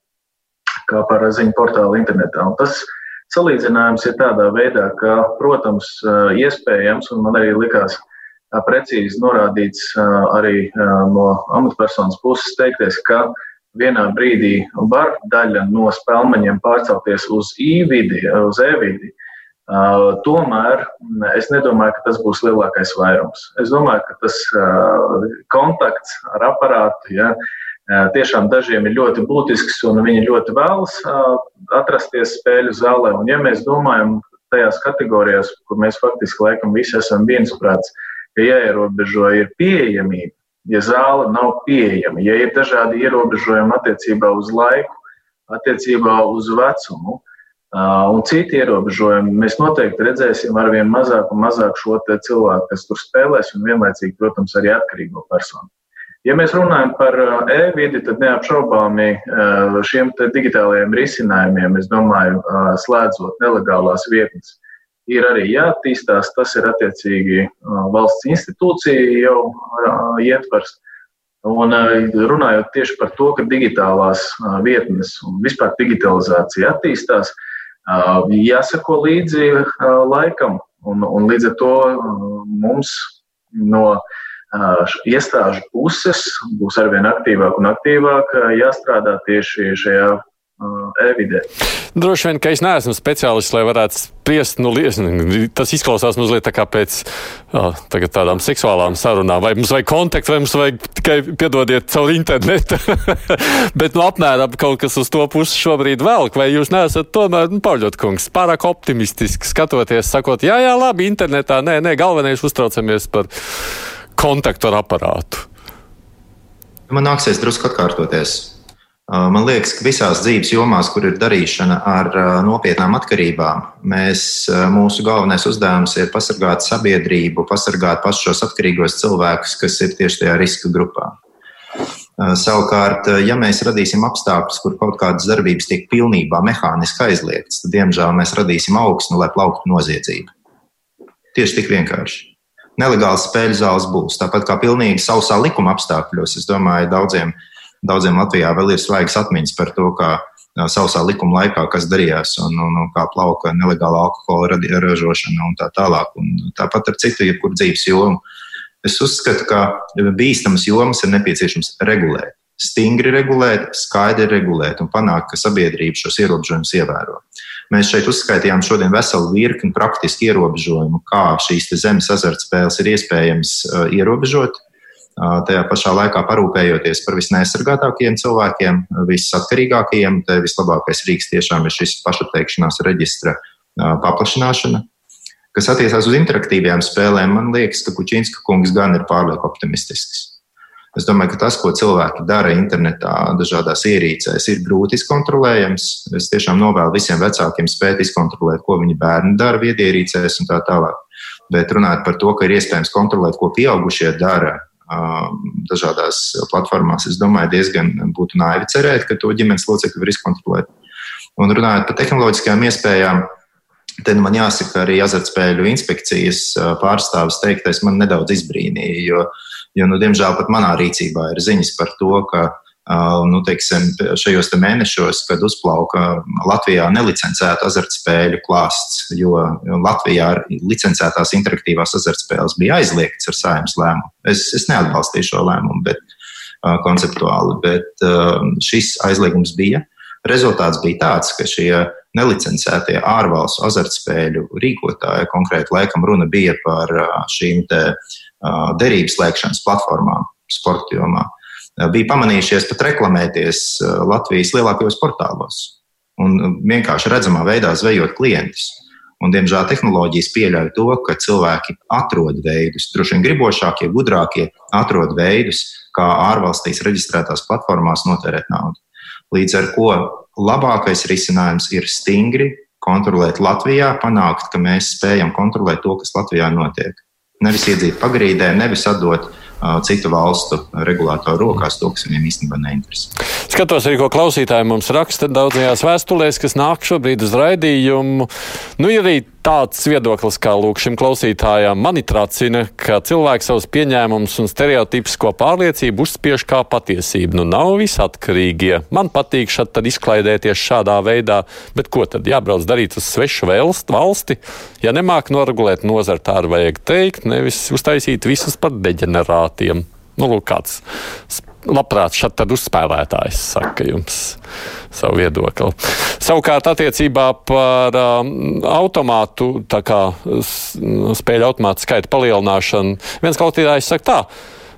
kā par ziņu portālu internetā. Un tas uh, Salīdzinājums ir tādā veidā, ka, protams, iespējams, un man arī likās precīzi norādīts arī no amatpersonas puses teikties, ka vienā brīdī var daļa no spēlmeņiem pārcelties uz e-vidi, uz e-vidi. Uh, tomēr es nedomāju, ka tas būs lielākais vairums. Es domāju, ka tas uh, kontakts ar aparātu, ja, uh, tiešām dažiem ir ļoti būtisks un viņi ļoti vēlas atrasties spēļu zālē. Un, ja mēs domājam tajās kategorijās, kur mēs faktiski laikam visi esam viensprāts, ka jāierobežo ir pieejamība, ja zāle nav pieejama, ja ir dažādi ierobežojumi attiecībā uz laiku, attiecībā uz vecumu. Un citi ierobežojumi mēs noteikti redzēsim ar vien mazāk un mazāk šo cilvēku, kas tur spēlēs, un vienlaicīgi, protams, arī atkarīgo personu. Ja mēs runājam par uh, e-vidi, tad neapšaubāmi uh, šiem digitālajiem risinājumiem, es domāju, uh, slēdzot nelegālās vietnes, ir arī jāattīstās. Tas ir attiecīgi valsts institūcija jau ietvers. Un runājot tieši par to, ka digitālās vietnes un vispār digitalizācija attīstās, jāsako līdzi laikam. Un, un līdz ar to mums no iestāžu puses būs arvien aktīvāk un aktīvāk jāstrādā tieši šajā e-vidē. Droši vien, ka es neesmu speciālists, lai varētu spriest, nu, tas izklausās mazliet tā kā pēc oh, tādām seksuālām sarunām. Vai mums vajag kontaktu, vai mums vajag tikai piedodiet caur internetu. Bet, nu, apmēram kaut kas uz to pusi šobrīd velk, vai jūs neesat tomēr, nu, Pauļot kungs, pārāk optimistiski skatoties, sakot, jā, jā, labi, internetā, nē, nē, galvenais uztraucamies par kontaktu ar aparātu? Man nāksies drusku atkārtoties. Man liekas, ka visās dzīves jomās, kur ir darīšana ar nopietnām atkarībām, mēs, mūsu galvenais uzdevums ir pasargāt sabiedrību, pasargāt pašus šos atkarīgos cilvēkus, kas ir tieši tajā riska grupā. Savukārt, ja mēs radīsim apstākļus, kur kaut kādas darbības tiek pilnībā mehāniski aizliegtas, tad, diemžēl, mēs radīsim augsni, lai plauktu noziedzība. Tieši tik vienkārši nelegāls spēļu zāles būs. Tāpat kā pilnīgi sausā likuma apstākļos, es domāju, daudziem, daudziem Latvijā vēl ir svaigas atmiņas par to, kā sausā likuma laikā, kas darījās un, un, un kā plauka nelegāla alkohola ražošana un tā tālāk. Un tāpat ar citu, jebkuru dzīves jomu. Es uzskatu, ka bīstamas jomas ir nepieciešams regulēt. Stingri regulēt, skaidri regulēt un panākt, ka sabiedrība šos ierobežojumus ievēro. Mēs šeit uzskaitījām šodien veselu virkni praktiski ierobežojumu, kā šīs zemes azartspēles ir iespējams uh, ierobežot. Uh, tajā pašā laikā parūpējoties par visneaizsargātākajiem cilvēkiem, visatkarīgākajiem, te vislabākais rīks tiešām ir šis pašapteikšanās reģistra uh, paplašināšana. Kas attiecās uz interaktīvajām spēlēm, man liekas, ka Kučinska kungs gan ir pārlieku optimistisks. Es domāju, ka tas, ko cilvēki dara internetā, dažādās ierīcēs, ir grūti izkontrolējams. Es tiešām novēlu visiem vecākiem spēt izkontrolēt, ko viņi bērni dara viedierīcēs un tā tālāk. Bet runājot par to, ka ir iespējams kontrolēt, ko pieaugušie dara dažādās platformās, es domāju, diezgan būtu naivi cerēt, ka to ģimenes locekļi var izkontrolēt. Un runājot par tehnoloģiskajām iespējām, Tad man jāsaka, arī azartspēļu inspekcijas pārstāvis teiktais man nedaudz izbrīnīja, jo Jo, nu, diemžēl pat manā rīcībā ir ziņas par to, ka nu, teiksim, šajos te mēnešos, kad uzplauka Latvijā nelicencēta azartspēļu klāsts, jo Latvijā licencētās interaktīvās azartspēles bija aizliegtas ar saimnes lēmumu. Es, es neatbalstīju šo lēmumu, bet uh, konceptuāli, bet uh, šis aizliegums bija. Rezultāts bija tāds, ka šie nelicencētie ārvalstu azartspēļu rīkotāji, konkrēti laikam runa bija par šīm te derības slēgšanas platformām sporta jomā, bija pamanījušies pat reklamēties Latvijas lielākajos portālos un vienkārši redzamā veidā zvejot klientus. Un, diemžēl tehnoloģijas pieļauj to, ka cilvēki atrod veidus, droši vien gribošākie, gudrākie atrod veidus, kā ārvalstīs reģistrētās platformās notērēt naudu. Līdz ar to labākais risinājums ir stingri kontrolēt Latvijā, panākt, ka mēs spējam kontrolēt to, kas Latvijā notiek. Nevis iedzīt pagrīdē, nevis atdot uh, citu valstu regulātoru rokās to, kas viņiem īstenībā neinteresē. Skatos arī, ko klausītāji mums raksta daudzajās vēstulēs, kas nāk šobrīd uz raidījumu. Nu, ja arī tāds viedoklis, kā lūk šim klausītājam, mani tracina, ka cilvēks savus pieņēmumus un stereotipisko pārliecību uzspiež kā patiesību. Nu, nav visi atkarīgie. Man patīk šad tad izklaidēties šādā veidā, bet ko tad jābrauc darīt uz svešu valsti? Ja nemāk noregulēt nozari, tā arī vajag teikt, nevis uztaisīt visus par deģenerātiem. Nu, lūk, kāds labprāt šad tad uzspēlētājs saka jums savu viedokli. Savukārt attiecībā par um, automātu, tā kā spēļu automātu skaita palielināšanu, viens klausītājs saka tā.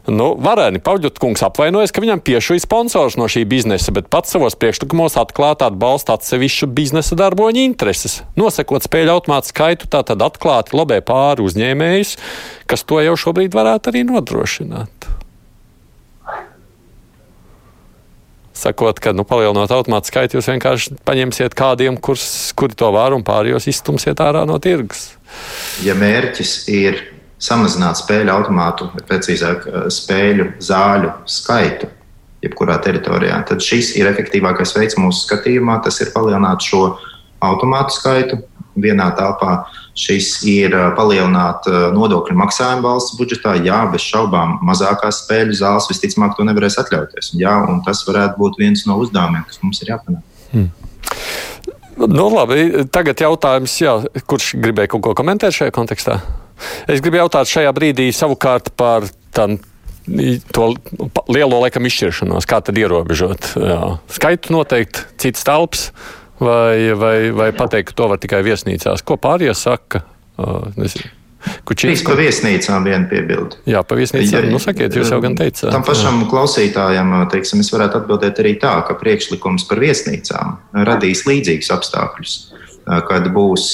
Nu, Varēni Pavļutkungs apvainojas, ka viņam piešuja sponsors no šī biznesa, bet pats savos priekšlikumos atklāti atbalsta atsevišķu biznesa darboņu intereses. Nosakot spēļu automātu skaitu, tā tad atklāti lobē pāri uzņēmējus, kas to jau šobrīd varētu arī nodrošināt. Sakot, ka nu, palielinot automātu skaitu, jūs vienkārši paņemsiet kādiem, kurs, kuri to var un pārējos izstumsiet ārā no tirgus. Ja mērķis ir samazināt spēļu automātu, precīzāk, eh, spēļu zāļu skaitu, jebkurā teritorijā, tad šis ir efektīvākais veids mūsu skatījumā. Tas ir palielināt šo automātu skaitu vienā telpā. Šis ir palielināt nodokļu maksājumu valsts budžetā. Jā, bez šaubām, mazākās spēļu zāles visticamāk to nevarēs atļauties. Jā, un tas varētu būt viens no uzdevumiem, kas mums ir jāpanāk. Hmm. Nu, labi, tagad jautājums, jā, kurš gribēja kaut ko komentēt šajā kontekstā? Es gribu jautāt šajā brīdī savukārt par tam to lielo laikam izšķiršanos, kā tad ierobežot jā. skaitu noteikti, cits telpas vai, vai, vai pateikt, ka to var tikai viesnīcās? Ko pārējie saka? Kučīs par viesnīcām vienu piebildu. Jā, par viesnīcām. Nu, sakiet, jūs jau gan teicāt. Tam pašam jā. klausītājam, teiksim, es varētu atbildēt arī tā, ka priekšlikums par viesnīcām radīs līdzīgus apstākļus, kad būs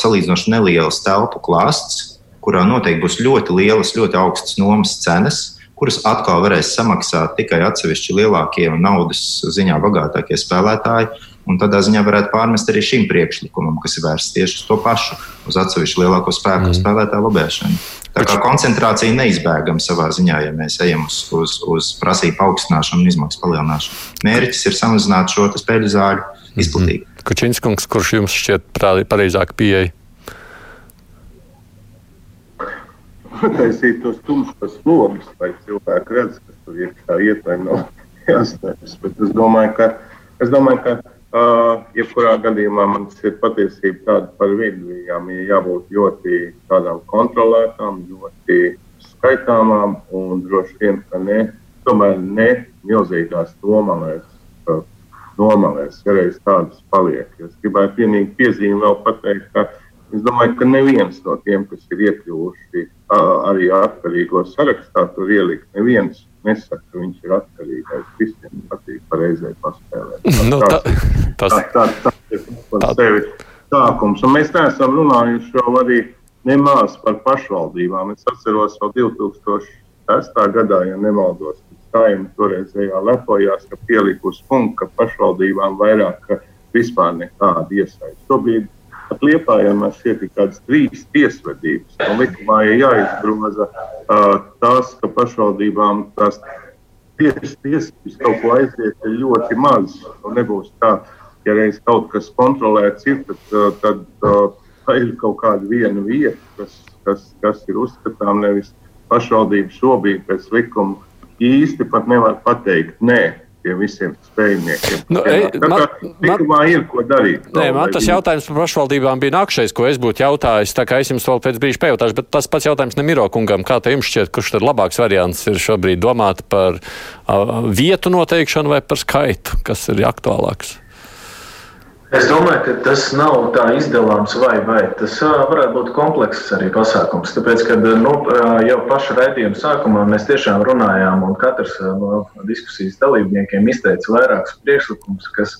salīdzinoši neliels telpu klāsts, kurā noteikti būs ļoti lielas, ļoti augstas nomas cenas, kuras atkal varēs samaksāt tikai atsevišķi lielākie un naudas ziņā bagātākie spēlētāji Un tādā ziņā varētu pārmest arī šim priekšlikumam, kas ir vērsts tieši uz to pašu, uz atsevišķu lielāko spēku mm. spēlētāju lobēšanu. Tā kā koncentrācija neizbēgama savā ziņā, ja mēs ejam uz, uz, uz prasību paaugstināšanu un izmaksu palielināšanu. Mērķis ir samazināt šo spēļu zāļu mhm. izplatību. Mm -hmm. Kučinskungs, kurš jums šķiet pareizāk pieeja? Taisīt tos tumšos logus, lai cilvēki redz, kas tur iekšā iet vai nav jāstājas. Bet es domāju, ka, es domāju, ka Uh, jebkurā gadījumā man ir patiesība tāda par vidu. Viņām ir jābūt ļoti tādām kontrolētām, ļoti skaitāmām un droši vien, ka ne, tomēr ne milzīgās nomalēs. Uh, nomalēs, ja reiz tādas paliek. Es gribētu vienīgi piezīmēt, vēl pateikt, ka es domāju, ka neviens no tiem, kas ir iekļuvuši uh, arī atkarīgo sarakstā, tur ielikt, neviens nesaka, ka viņš ir atkarīgais. Visiem patīk pareizai paspēlēt. Nu, tā, tas, tā, tā, tā ir par sevi sākums. Un mēs neesam runājuši jau arī nemaz par pašvaldībām. Es atceros vēl 2006. gadā, ja nemaldos, Saima toreizējā lepojās, ka pielikus punktu, ka pašvaldībām vairāk vispār nekāda iesaista. Šobrīd pat liepājām šeit ir kādas trīs tiesvedības. Un likumā ir jāizgroza uh, tas, ka pašvaldībām tās tiesas tiesības kaut ko aiziet ļoti maz. Un nebūs tā, ja reiz kaut kas kontrolēts ir, tad, tad uh, ir kaut kāda viena vieta, kas, kas, kas ir uzskatām nevis pašvaldības šobrīd pēc likuma īsti pat nevar pateikt nē pie visiem spējniekiem. Nu, ej, kā likumā ir ko darīt. Nē, man tas viņi... jautājums par pašvaldībām bija nākšais, ko es būtu jautājis. Tā kā es jums vēl pēc brīža pajautāšu, bet tas pats jautājums Nemiro kungam. Kā jums šķiet, kurš tad labāks variants ir šobrīd domāt par uh, vietu noteikšanu vai par skaitu, kas ir aktuālāks? Es domāju, ka tas nav tā izdalāms vai vai. Tas varētu būt komplekss arī pasākums. Tāpēc, kad nu, jau paša raidījuma sākumā mēs tiešām runājām, un katrs no diskusijas dalībniekiem izteica vairākus priekšlikumus, kas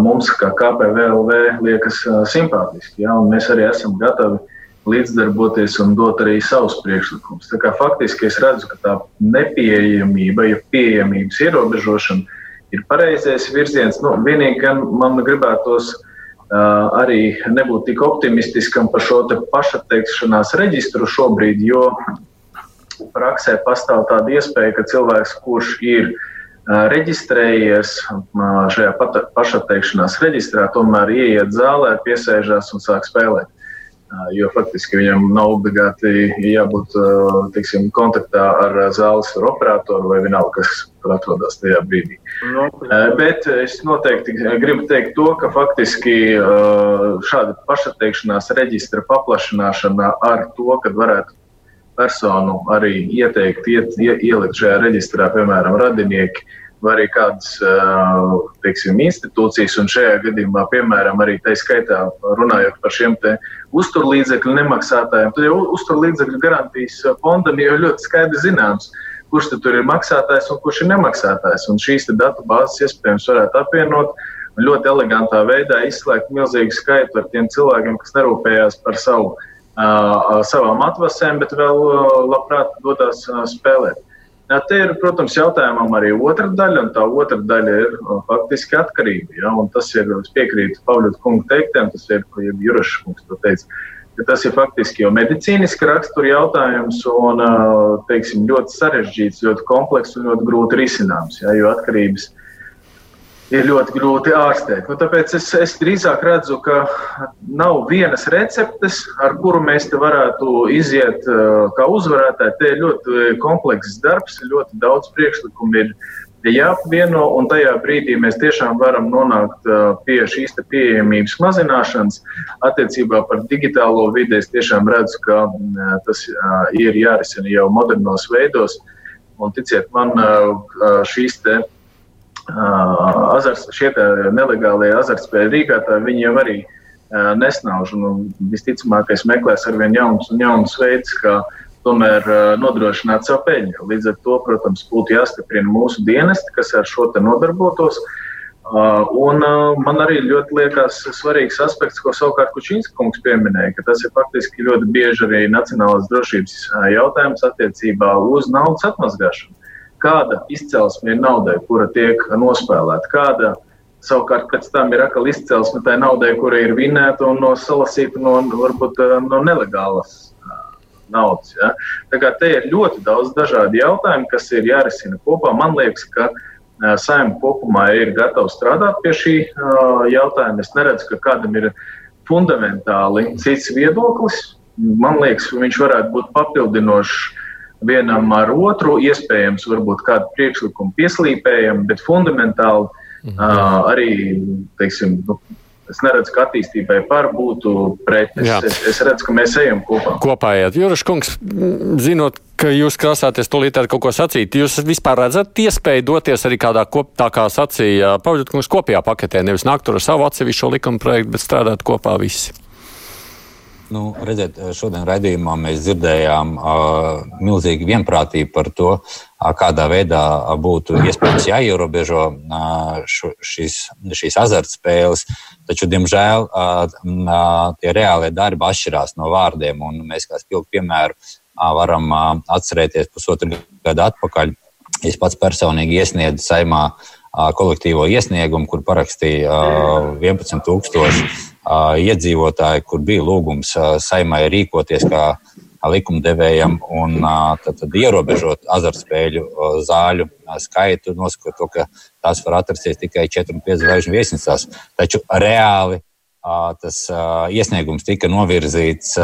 mums, kā KPVLV, liekas simpātiski. Ja? Mēs arī esam gatavi līdzdarboties un dot arī savus priekšlikumus. Faktiski es redzu, ka tā nepieejamība, ja pieejamības ierobežošana, ir pareizais virziens. Nu, vienīgi gan man gribētos uh, arī nebūt tik optimistiskam par šo pašatteikšanās reģistru šobrīd, jo praksē pastāv tāda iespēja, ka cilvēks, kurš ir uh, reģistrējies uh, šajā pašatteikšanās reģistrā, tomēr ieiet zālē, piesēžās un sāk spēlēt jo faktiski viņam nav obligāti jābūt teiksim, kontaktā ar zāles operatoru vai vienalga, kas tur atrodas tajā brīdī. No, Bet es noteikti gribu teikt to, ka faktiski šāda pašatteikšanās reģistra paplašināšana ar to, ka varētu personu arī ieteikt, iet, ielikt šajā reģistrā, piemēram, radinieki vai arī kādas teiksim, institūcijas, un šajā gadījumā, piemēram, arī tā skaitā runājot par šiem uzturlīdzekļu nemaksātājiem, tad jau uzturlīdzekļu garantijas fondam jau ļoti skaidri zināms, kurš tur ir maksātājs un kurš ir nemaksātājs. Un šīs datu bāzes iespējams varētu apvienot un ļoti elegantā veidā izslēgt milzīgu skaitu ar tiem cilvēkiem, kas nerūpējās par savu, uh, savām atvasēm, bet vēl uh, labprāt dodas uh, spēlēt. Jā, te ir, protams, jautājumam arī otra daļa, un tā otra daļa ir faktiski atkarība. Ja, tas ir, es piekrītu Pavļot kungu teiktiem, tas ir, ko Jurašs kungs to teica, ka tas ir faktiski jau medicīniski rakstura jautājums un teiksim, ļoti sarežģīts, ļoti komplekss un ļoti grūti risināms, ja, jo atkarības ir ir ļoti grūti ārstēt. Nu, tāpēc es, es drīzāk redzu, ka nav vienas receptes, ar kuru mēs te varētu iziet uh, kā uzvarētāji. Te ir ļoti komplekss darbs, ļoti daudz priekšlikumu ir jāapvieno, un tajā brīdī mēs tiešām varam nonākt uh, pie šīs pieejamības mazināšanas. Attiecībā par digitālo vidi es tiešām redzu, ka uh, tas ir jārisina jau modernos veidos. Un ticiet man, šīs te azars, šie nelegālie azartspēļu rīkotāji, viņi jau arī nesnauž. Un, visticamākais meklēs ar vien jaunus un jaunus veidus, kā tomēr nodrošināt savu peļņu. Līdz ar to, protams, būtu jāstiprina mūsu dienesti, kas ar šo nodarbotos. Un man arī ļoti liekas svarīgs aspekts, ko savukārt Kučīnska kungs pieminēja, ka tas ir faktiski ļoti bieži arī nacionālās drošības jautājums attiecībā uz naudas atmazgāšanu kāda izcelsme ir naudai, kura tiek nospēlēta, kāda savukārt pēc tam ir atkal izcelsme tai naudai, kura ir vinēta un no salasīta no, varbūt, eh, no nelegālas eh, naudas. Ja? Tā kā te ir ļoti daudz dažādu jautājumu, kas ir jārisina kopā. Man liekas, ka uh, saimta kopumā ir gatava strādāt pie šī uh, jautājuma. Es neredzu, ka kādam ir fundamentāli cits viedoklis. Man liekas, viņš varētu būt papildinošs vienam ar otru, iespējams, varbūt kādu priekšlikumu pieslīpējam, bet fundamentāli uh, arī, teiksim, nu, Es neredzu, ka attīstībai par būtu pret. Es, es, es redzu, ka mēs ejam kopā. Kopā iet. Juris Kungs, zinot, ka jūs krāsāties tūlīt ar kaut ko sacīt, jūs vispār redzat iespēju doties arī kādā kop, tā kā sacīja Pauļot kungs kopējā paketē, nevis nākt tur ar savu atsevišķo likuma projektu, bet strādāt kopā visi. Nu, redziet, šodien raidījumā mēs dzirdējām uh, milzīgu vienprātību par to, uh, kādā veidā būtu iespējams jāierobežo uh, šo, šīs, šīs azartspēles. Taču, diemžēl, uh, uh, tie reālie darbi atšķirās no vārdiem. Mēs kā spilgtu piemēru uh, varam uh, atcerēties pusotru gadu atpakaļ. Es pats personīgi iesniedzu saimā uh, kolektīvo iesniegumu, kur parakstīja uh, 11,000 iedzīvotāji, kur bija lūgums saimai rīkoties kā likumdevējam un tad, tad ierobežot azartspēļu zāļu skaitu, nosakot to, ka tās var atrasties tikai 4 un 5 zvaigžņu viesnīcās. Taču reāli tas iesniegums tika novirzīts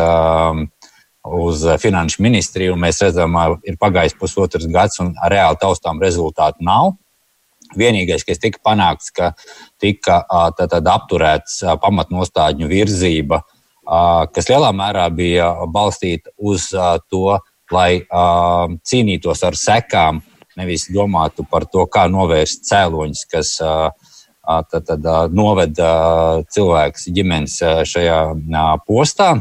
uz finanšu ministriju, un mēs redzam, ir pagājis pusotrs gads, un reāli taustām rezultātu nav. Vienīgais, kas tika panākts, ka tika tātad, apturēts pamatnostādņu virzība, kas lielā mērā bija balstīta uz to, lai cīnītos ar sekām, nevis domātu par to, kā novērst cēloņus, kas tad, tad, noved cilvēks ģimenes šajā postā.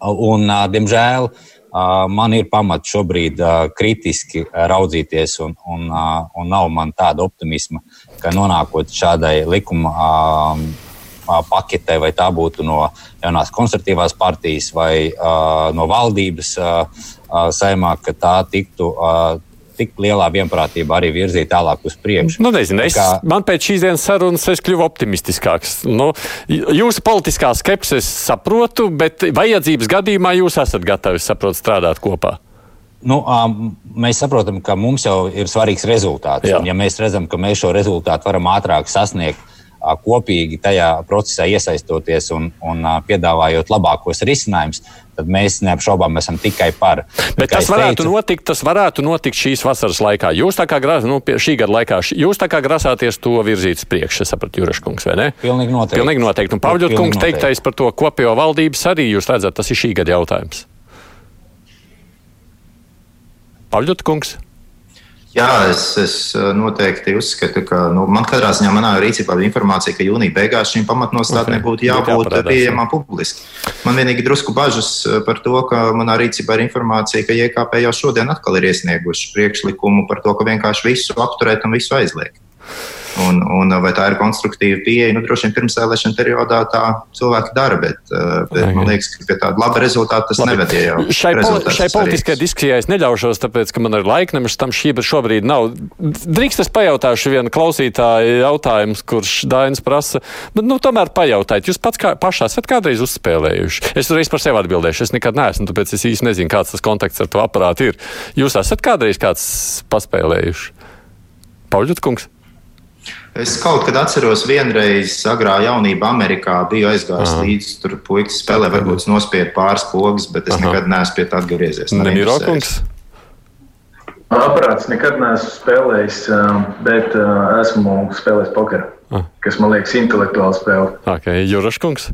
Un, diemžēl, man ir pamats šobrīd kritiski raudzīties, un, un, un nav man tāda optimisma, ka nonākot šādai likuma paketē, vai tā būtu no jaunās konservatīvās partijas vai no valdības saimā, ka tā tiktu tik lielā vienprātībā arī virzīt tālāk uz priekšu. Nu, nezinu, es, kā... Man pēc šīs dienas sarunas es kļuvu optimistiskāks. Nu, jūsu politiskā skepse es saprotu, bet vajadzības gadījumā jūs esat gatavi saprot, strādāt kopā. Nu, um, mēs saprotam, ka mums jau ir svarīgs rezultāts. Ja mēs redzam, ka mēs šo rezultātu varam ātrāk sasniegt, kopīgi tajā procesā iesaistoties un, un piedāvājot labākos risinājumus, tad mēs neapšaubām esam tikai par. Bet tas varētu, teicu, notikt, tas varētu notikt šīs vasaras laikā. Jūs tā kā, nu, šī gada laikā, jūs tā kā grasāties to virzīt uz priekšu, sapratu, Juraškungs, vai ne? Pilnīgi noteikti. Pilnīgi noteikti. Un Pāvļot kungs teiktais par to kopējo valdības arī jūs redzat, tas ir šī gada jautājums. Pāvļot kungs. Jā, es, es eh, noteikti uzskatu, ka nu, man katrā ziņā manā rīcībā ir informācija, ka jūnija beigās šīm pamatnostādnēm okay. būtu jābūt pieejamām publiski. Man vienīgi drusku bažas eh, par to, ka manā rīcībā ir informācija, ka JKP jau šodien atkal ir iesnieguši priekšlikumu par to, ka vienkārši visu apturēt un visu aizliegt. Un, un vai tā ir konstruktīva pieeja? Nu, droši vien pirmsvēlēšana periodā tā cilvēki dara, bet, uh, bet man liekas, ka pie tāda laba rezultāta tas nevedīja. Šai, poli šai politiskajai diskusijai es neļaušos, tāpēc, ka man ir laiknemis tam šī, bet šobrīd nav. Drīkst es pajautāšu vienu klausītāju jautājumu, kurš Dainis prasa, bet nu, tomēr pajautājiet, jūs pats kā, pašā esat kādreiz uzspēlējuši? Es uzreiz par sevi atbildēšu, es nekad neesmu, tāpēc es īsti nezinu, kāds tas kontakts ar to aparātu ir. Jūs esat kādreiz kāds paspēlējuši? Pauļut kungs? Es kaut kad atceros, vienreiz agrā jaunībā Amerikā biju aizgājis Aha. līdz tur puikas spēlē, varbūt nospiedu pāris pogas, bet es Aha. nekad neesmu pie tā atgriezies. Nemīrokungs? Aparāts nekad neesmu spēlējis, bet esmu spēlējis pokeru, ah. kas man liekas intelektuāli spēle. Okay. Juraškungs?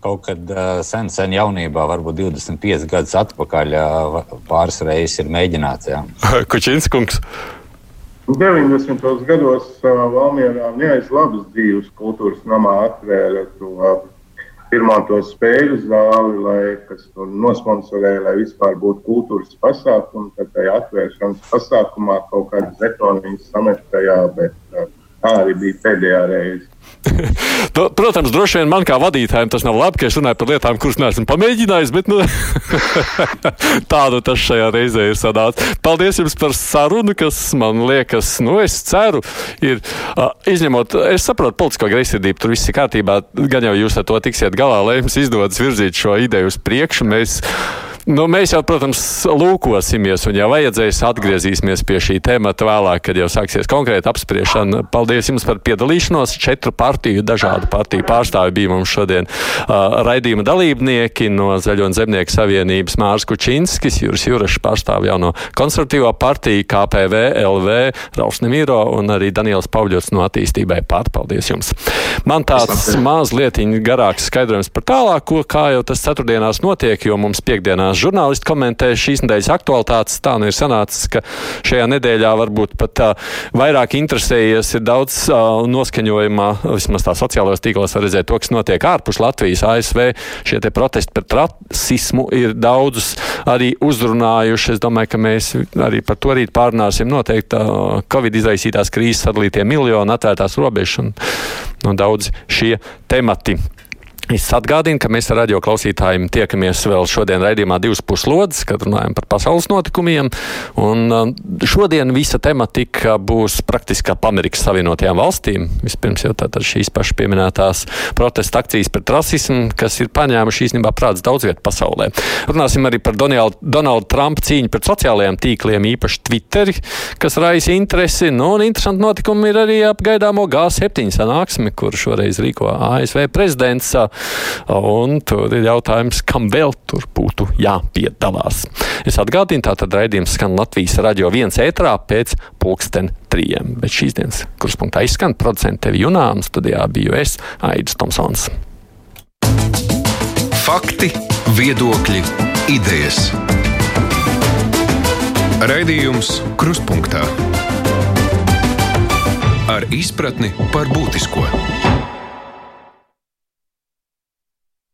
Kaut kad sen, sen jaunībā, varbūt 25 gadus atpakaļ, pāris reizes ir mēģināts. Kučinskungs? 90. gados Valmjerā neaiz labas dzīves kultūras namā atvēra to pirmā to spēļu zāli, lai, kas to nosponsorēja, lai vispār būtu kultūras pasākumi. Tad tajā atvēršanas pasākumā kaut kādas betoniņas samet tajā, bet tā arī bija pēdējā reize. Protams, droši vien man kā vadītājam tas nav labi, ka es runāju par lietām, kuras neesmu pamēģinājis, bet nu, tādu tas šajā reizē ir sanācis. Paldies jums par sarunu, kas man liekas, nu, es ceru, ir uh, izņemot, es saprotu politisko greizsirdību, tur viss ir kārtībā, gan jau jūs ar to tiksiet galā, lai jums izdodas virzīt šo ideju uz priekšu. Mēs, Nu, mēs jau, protams, lūkosimies, un, ja vajadzēs, atgriezīsimies pie šī temata vēlāk, kad jau sāksies konkrēta apspriešana. Paldies jums par piedalīšanos. Četru partiju, dažādu partiju pārstāvi bija mums šodien uh, raidījuma dalībnieki no Zaļo un Zemnieku savienības Mārs Kučinskis, Juris Jurašs pārstāv jauno konservatīvo partiju, KPV, LV, Rauls Nemīro un arī Daniels Pauļots no attīstībai pār. Paldies jums! Man tāds mazliet garāks skaidrojums par tālāko, kā jau tas ceturtdienās notiek, jo mums piekdienā dienās žurnālisti komentē šīs nedēļas aktualitātes. Tā nu ir sanācis, ka šajā nedēļā varbūt pat uh, vairāk interesējies ir daudz uh, noskaņojumā, vismaz tā sociālajos tīklos var redzēt to, kas notiek ārpus Latvijas, ASV. Šie te protesti pret rasismu ir daudzus arī uzrunājuši. Es domāju, ka mēs arī par to rīt pārunāsim noteikti uh, Covid izraisītās krīzes sadalītie miljoni, atvērtās robežas no daudz šie temati. Es atgādinu, ka mēs ar radio klausītājiem tiekamies vēl šodien raidījumā divas puslodes, kad runājam par pasaules notikumiem. Un um, šodien visa tematika būs praktiski ap Amerikas Savienotajām valstīm. Vispirms jau tātad šīs pašas pieminētās protesta akcijas pret rasismu, kas ir paņēmuši īstenībā prāts daudz vietu pasaulē. Runāsim arī par Donaldu Trumpu cīņu pret sociālajiem tīkliem, īpaši Twitteri, kas raisa interesi. Nu, un interesanti notikumi ir arī ap gaidāmo G7 sanāksmi, kur šoreiz rīko ASV prezidents. Un tur ir jautājums, kam vēl tur būtu jāpiedalās. Es atgādinu, tātad raidījums skan Latvijas radio viens ētrā pēc pulksten trījiem. Bet šīs dienas kurspunktā izskan producents Tevi Junāns, studijā biju es, Aidis Tomsons. Fakti, viedokļi, idejas. Raidījums Krustpunktā ar izpratni par būtisko.